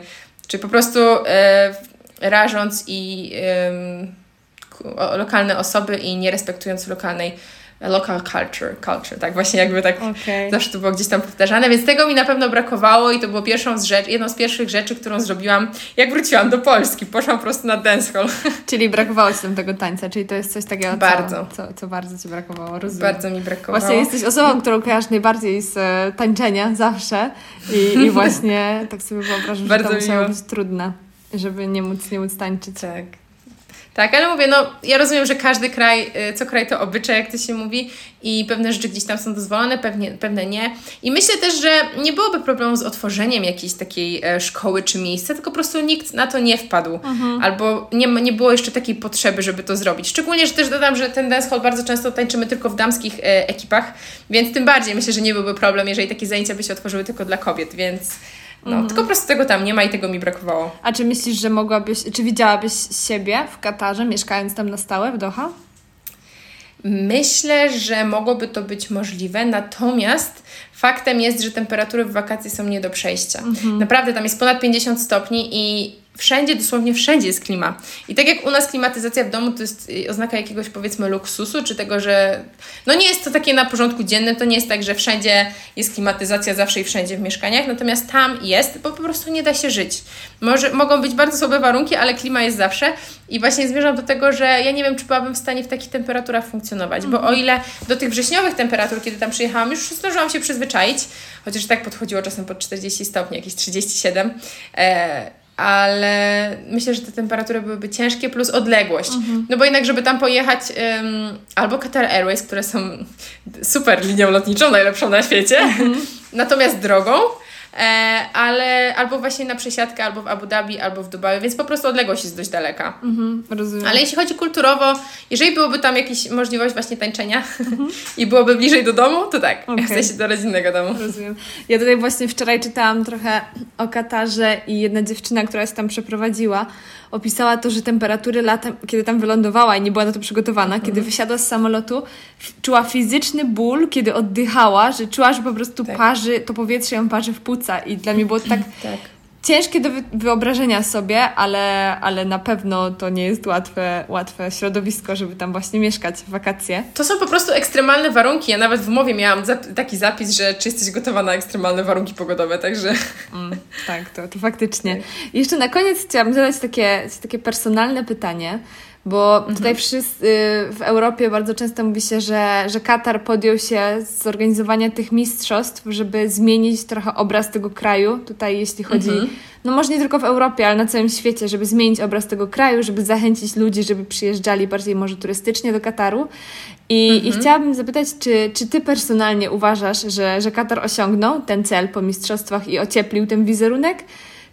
[SPEAKER 2] czy po prostu e, rażąc i e, lokalne osoby i nie respektując lokalnej local culture, culture, tak właśnie jakby tak okay. zawsze to było gdzieś tam powtarzane, więc tego mi na pewno brakowało i to było pierwszą z rzeczy, jedną z pierwszych rzeczy, którą zrobiłam, jak wróciłam do Polski. Poszłam po prostu na dancehall.
[SPEAKER 1] Czyli brakowało Ci tam tego tańca, czyli to jest coś takiego, bardzo. Co, co, co bardzo Ci brakowało, rozumiem.
[SPEAKER 2] Bardzo mi brakowało.
[SPEAKER 1] Właśnie jesteś osobą, którą kojarzysz najbardziej z e, tańczenia zawsze i, i właśnie tak sobie wyobrażam, że to musiało być trudne, żeby nie móc, nie móc tańczyć.
[SPEAKER 2] Tak. Tak, ale mówię, no ja rozumiem, że każdy kraj, y, co kraj to obyczaj, jak to się mówi i pewne rzeczy gdzieś tam są dozwolone, pewnie, pewne nie. I myślę też, że nie byłoby problemu z otworzeniem jakiejś takiej e, szkoły czy miejsca, tylko po prostu nikt na to nie wpadł. Mhm. Albo nie, nie było jeszcze takiej potrzeby, żeby to zrobić. Szczególnie, że też dodam, że ten dancehall bardzo często tańczymy tylko w damskich e, ekipach, więc tym bardziej myślę, że nie byłby problem, jeżeli takie zajęcia by się otworzyły tylko dla kobiet, więc... No, mhm. tylko po prostu tego tam nie ma i tego mi brakowało.
[SPEAKER 1] A czy myślisz, że mogłabyś, czy widziałabyś siebie w Katarze, mieszkając tam na stałe w Doha?
[SPEAKER 2] Myślę, że mogłoby to być możliwe, natomiast faktem jest, że temperatury w wakacje są nie do przejścia. Mhm. Naprawdę tam jest ponad 50 stopni i wszędzie, dosłownie wszędzie jest klima. I tak jak u nas klimatyzacja w domu to jest y, oznaka jakiegoś powiedzmy luksusu, czy tego, że no nie jest to takie na porządku dziennym, to nie jest tak, że wszędzie jest klimatyzacja zawsze i wszędzie w mieszkaniach, natomiast tam jest, bo po prostu nie da się żyć. Może, mogą być bardzo słabe warunki, ale klima jest zawsze i właśnie zmierzam do tego, że ja nie wiem, czy byłabym w stanie w takich temperaturach funkcjonować, bo o ile do tych wrześniowych temperatur, kiedy tam przyjechałam, już zdążyłam się przyzwyczaić, chociaż tak podchodziło czasem pod 40 stopni, jakieś 37, e, ale myślę, że te temperatury byłyby ciężkie, plus odległość. Mhm. No bo jednak, żeby tam pojechać um, albo Qatar Airways, które są super linią lotniczą, najlepszą na świecie, mhm. natomiast drogą, ale albo właśnie na przesiadkę, albo w Abu Dhabi, albo w Dubaju, więc po prostu odległość jest dość daleka. Mhm, rozumiem. Ale jeśli chodzi kulturowo, jeżeli byłoby tam jakaś możliwość właśnie tańczenia mhm. i byłoby bliżej do domu, to tak, okay. chcę się do rodzinnego domu.
[SPEAKER 1] Rozumiem. Ja tutaj właśnie wczoraj czytałam trochę o Katarze i jedna dziewczyna, która się tam przeprowadziła, opisała to, że temperatury latem, kiedy tam wylądowała i nie była na to przygotowana, kiedy mhm. wysiadła z samolotu, czuła fizyczny ból, kiedy oddychała, że czuła, że po prostu tak. parzy, to powietrze ją parzy w płuca i dla mnie było tak, tak ciężkie do wyobrażenia sobie, ale, ale na pewno to nie jest łatwe, łatwe środowisko, żeby tam właśnie mieszkać w wakacje.
[SPEAKER 2] To są po prostu ekstremalne warunki. Ja nawet w umowie miałam zap taki zapis, że czy jesteś gotowa na ekstremalne warunki pogodowe, także...
[SPEAKER 1] Mm, tak, to, to faktycznie. I jeszcze na koniec chciałam zadać takie, takie personalne pytanie, bo mhm. tutaj wszyscy w Europie bardzo często mówi się, że, że Katar podjął się zorganizowania tych mistrzostw, żeby zmienić trochę obraz tego kraju. Tutaj jeśli chodzi, mhm. no może nie tylko w Europie, ale na całym świecie, żeby zmienić obraz tego kraju, żeby zachęcić ludzi, żeby przyjeżdżali bardziej może turystycznie do Kataru. I, mhm. i chciałabym zapytać, czy, czy ty personalnie uważasz, że, że Katar osiągnął ten cel po mistrzostwach i ocieplił ten wizerunek?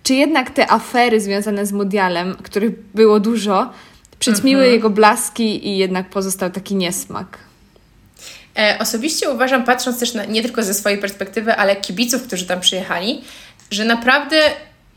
[SPEAKER 1] Czy jednak te afery związane z Mundialem, których było dużo, Przyćmiły mhm. jego blaski i jednak pozostał taki niesmak.
[SPEAKER 2] E, osobiście uważam, patrząc też na, nie tylko ze swojej perspektywy, ale kibiców, którzy tam przyjechali, że naprawdę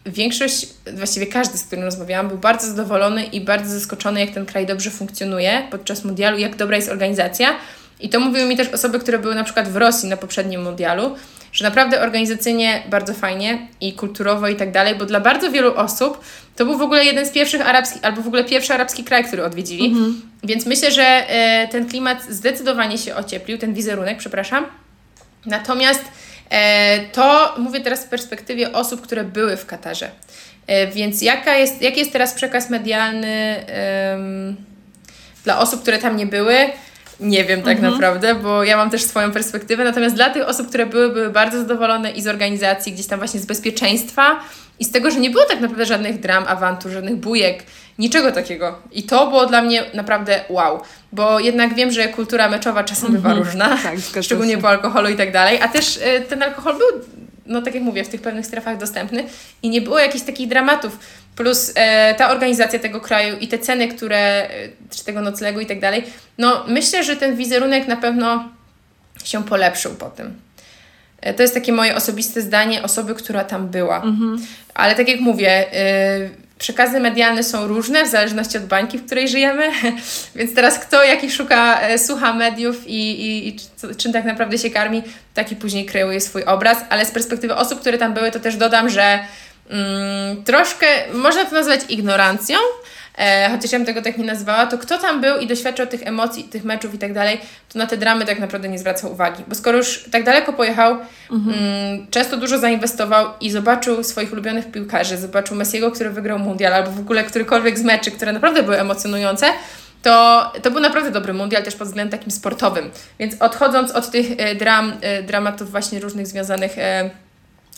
[SPEAKER 2] większość, właściwie każdy, z którym rozmawiałam, był bardzo zadowolony i bardzo zaskoczony, jak ten kraj dobrze funkcjonuje podczas mundialu, jak dobra jest organizacja. I to mówiły mi też osoby, które były na przykład w Rosji na poprzednim mundialu, że naprawdę organizacyjnie bardzo fajnie i kulturowo i tak dalej, bo dla bardzo wielu osób to był w ogóle jeden z pierwszych arabskich, albo w ogóle pierwszy arabski kraj, który odwiedzili. Mhm. Więc myślę, że e, ten klimat zdecydowanie się ocieplił, ten wizerunek, przepraszam. Natomiast e, to mówię teraz w perspektywie osób, które były w Katarze. E, więc jaka jest, jaki jest teraz przekaz medialny dla osób, które tam nie były? Nie wiem tak mhm. naprawdę, bo ja mam też swoją perspektywę. Natomiast dla tych osób, które były, były bardzo zadowolone i z organizacji, gdzieś tam właśnie z bezpieczeństwa i z tego, że nie było tak naprawdę żadnych dram, awantur, żadnych bujek, niczego takiego. I to było dla mnie naprawdę wow, bo jednak wiem, że kultura meczowa czasem bywa mhm. różna, tak, szczególnie po alkoholu i tak dalej, a też y, ten alkohol był no tak jak mówię, w tych pewnych strefach dostępny i nie było jakichś takich dramatów. Plus e, ta organizacja tego kraju i te ceny, które, e, czy tego noclegu i tak dalej, no myślę, że ten wizerunek na pewno się polepszył po tym. E, to jest takie moje osobiste zdanie osoby, która tam była. Mhm. Ale tak jak mówię, y, przekazy medialne są różne w zależności od bańki, w której żyjemy, więc teraz kto jaki szuka, e, słucha mediów i, i, i czym tak naprawdę się karmi, taki później kreuje swój obraz, ale z perspektywy osób, które tam były, to też dodam, że mm, troszkę można to nazwać ignorancją, e, chociaż ja bym tego tak nie nazwała, to kto tam był i doświadczał tych emocji, tych meczów i tak dalej, to na te dramy tak naprawdę nie zwracał uwagi. Bo skoro już tak daleko pojechał, mhm. mm, często dużo zainwestował i zobaczył swoich ulubionych piłkarzy, zobaczył Messiego, który wygrał mundial, albo w ogóle którykolwiek z meczy, które naprawdę były emocjonujące, to, to był naprawdę dobry mundial też pod względem takim sportowym. Więc odchodząc od tych e, dram, e, dramatów właśnie różnych związanych e,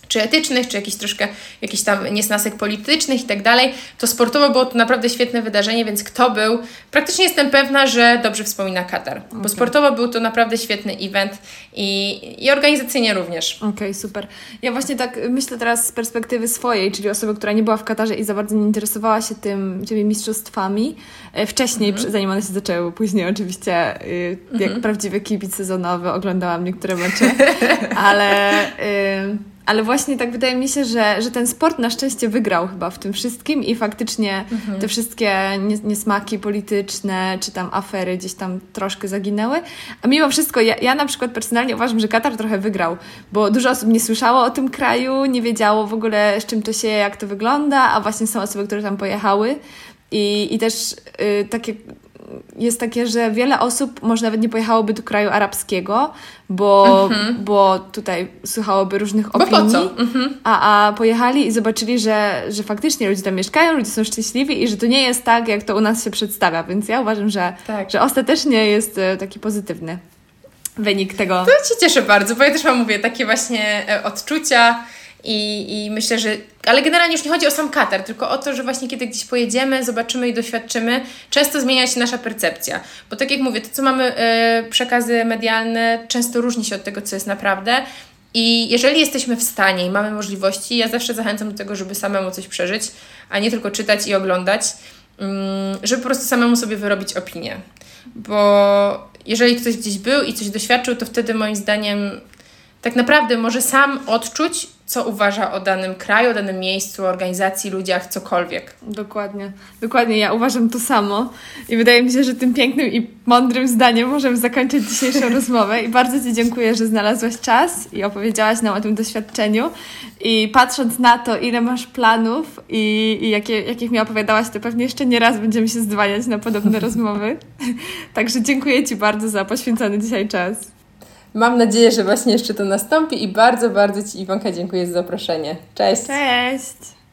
[SPEAKER 2] czy etycznych, czy jakichś troszkę jakichś tam niesnasek politycznych i tak dalej, to sportowo było to naprawdę świetne wydarzenie, więc kto był, praktycznie jestem pewna, że dobrze wspomina Katar, okay. bo sportowo był to naprawdę świetny event i, i organizacyjnie również.
[SPEAKER 1] Okej, okay, super. Ja właśnie tak myślę teraz z perspektywy swojej, czyli osoby, która nie była w Katarze i za bardzo nie interesowała się tym, tymi mistrzostwami e, wcześniej, mm -hmm. zanim one się zaczęły, później oczywiście y, jak mm -hmm. prawdziwy kibic sezonowy oglądałam niektóre mecze, ale... Y, ale właśnie tak wydaje mi się, że, że ten sport na szczęście wygrał chyba w tym wszystkim i faktycznie mhm. te wszystkie niesmaki polityczne czy tam afery gdzieś tam troszkę zaginęły. A mimo wszystko ja, ja na przykład personalnie uważam, że Katar trochę wygrał, bo dużo osób nie słyszało o tym kraju, nie wiedziało w ogóle z czym to się, jak to wygląda, a właśnie są osoby, które tam pojechały. I, i też y, takie jest takie, że wiele osób może nawet nie pojechałoby do kraju arabskiego, bo, mhm. bo tutaj słuchałoby różnych bo opinii? Mhm. A, a pojechali i zobaczyli, że, że faktycznie ludzie tam mieszkają, ludzie są szczęśliwi i że to nie jest tak, jak to u nas się przedstawia, więc ja uważam, że, tak. że ostatecznie jest e, taki pozytywny wynik tego.
[SPEAKER 2] To się cieszę bardzo, bo ja też mam, mówię, takie właśnie e, odczucia i, I myślę, że. Ale generalnie już nie chodzi o sam Katar, tylko o to, że właśnie kiedy gdzieś pojedziemy, zobaczymy i doświadczymy, często zmienia się nasza percepcja. Bo tak jak mówię, to co mamy y, przekazy medialne, często różni się od tego, co jest naprawdę. I jeżeli jesteśmy w stanie i mamy możliwości, ja zawsze zachęcam do tego, żeby samemu coś przeżyć, a nie tylko czytać i oglądać, mm, żeby po prostu samemu sobie wyrobić opinię. Bo jeżeli ktoś gdzieś był i coś doświadczył, to wtedy moim zdaniem tak naprawdę może sam odczuć, co uważa o danym kraju, o danym miejscu, organizacji, ludziach, cokolwiek.
[SPEAKER 1] Dokładnie. Dokładnie, ja uważam to samo i wydaje mi się, że tym pięknym i mądrym zdaniem możemy zakończyć dzisiejszą rozmowę i bardzo Ci dziękuję, że znalazłaś czas i opowiedziałaś nam o tym doświadczeniu i patrząc na to, ile masz planów i, i jakie, jakich mi opowiadałaś, to pewnie jeszcze nie raz będziemy się zdwaniać na podobne rozmowy. Także dziękuję Ci bardzo za poświęcony dzisiaj czas.
[SPEAKER 2] Mam nadzieję, że właśnie jeszcze to nastąpi i bardzo, bardzo Ci Iwonka dziękuję za zaproszenie. Cześć!
[SPEAKER 1] Cześć!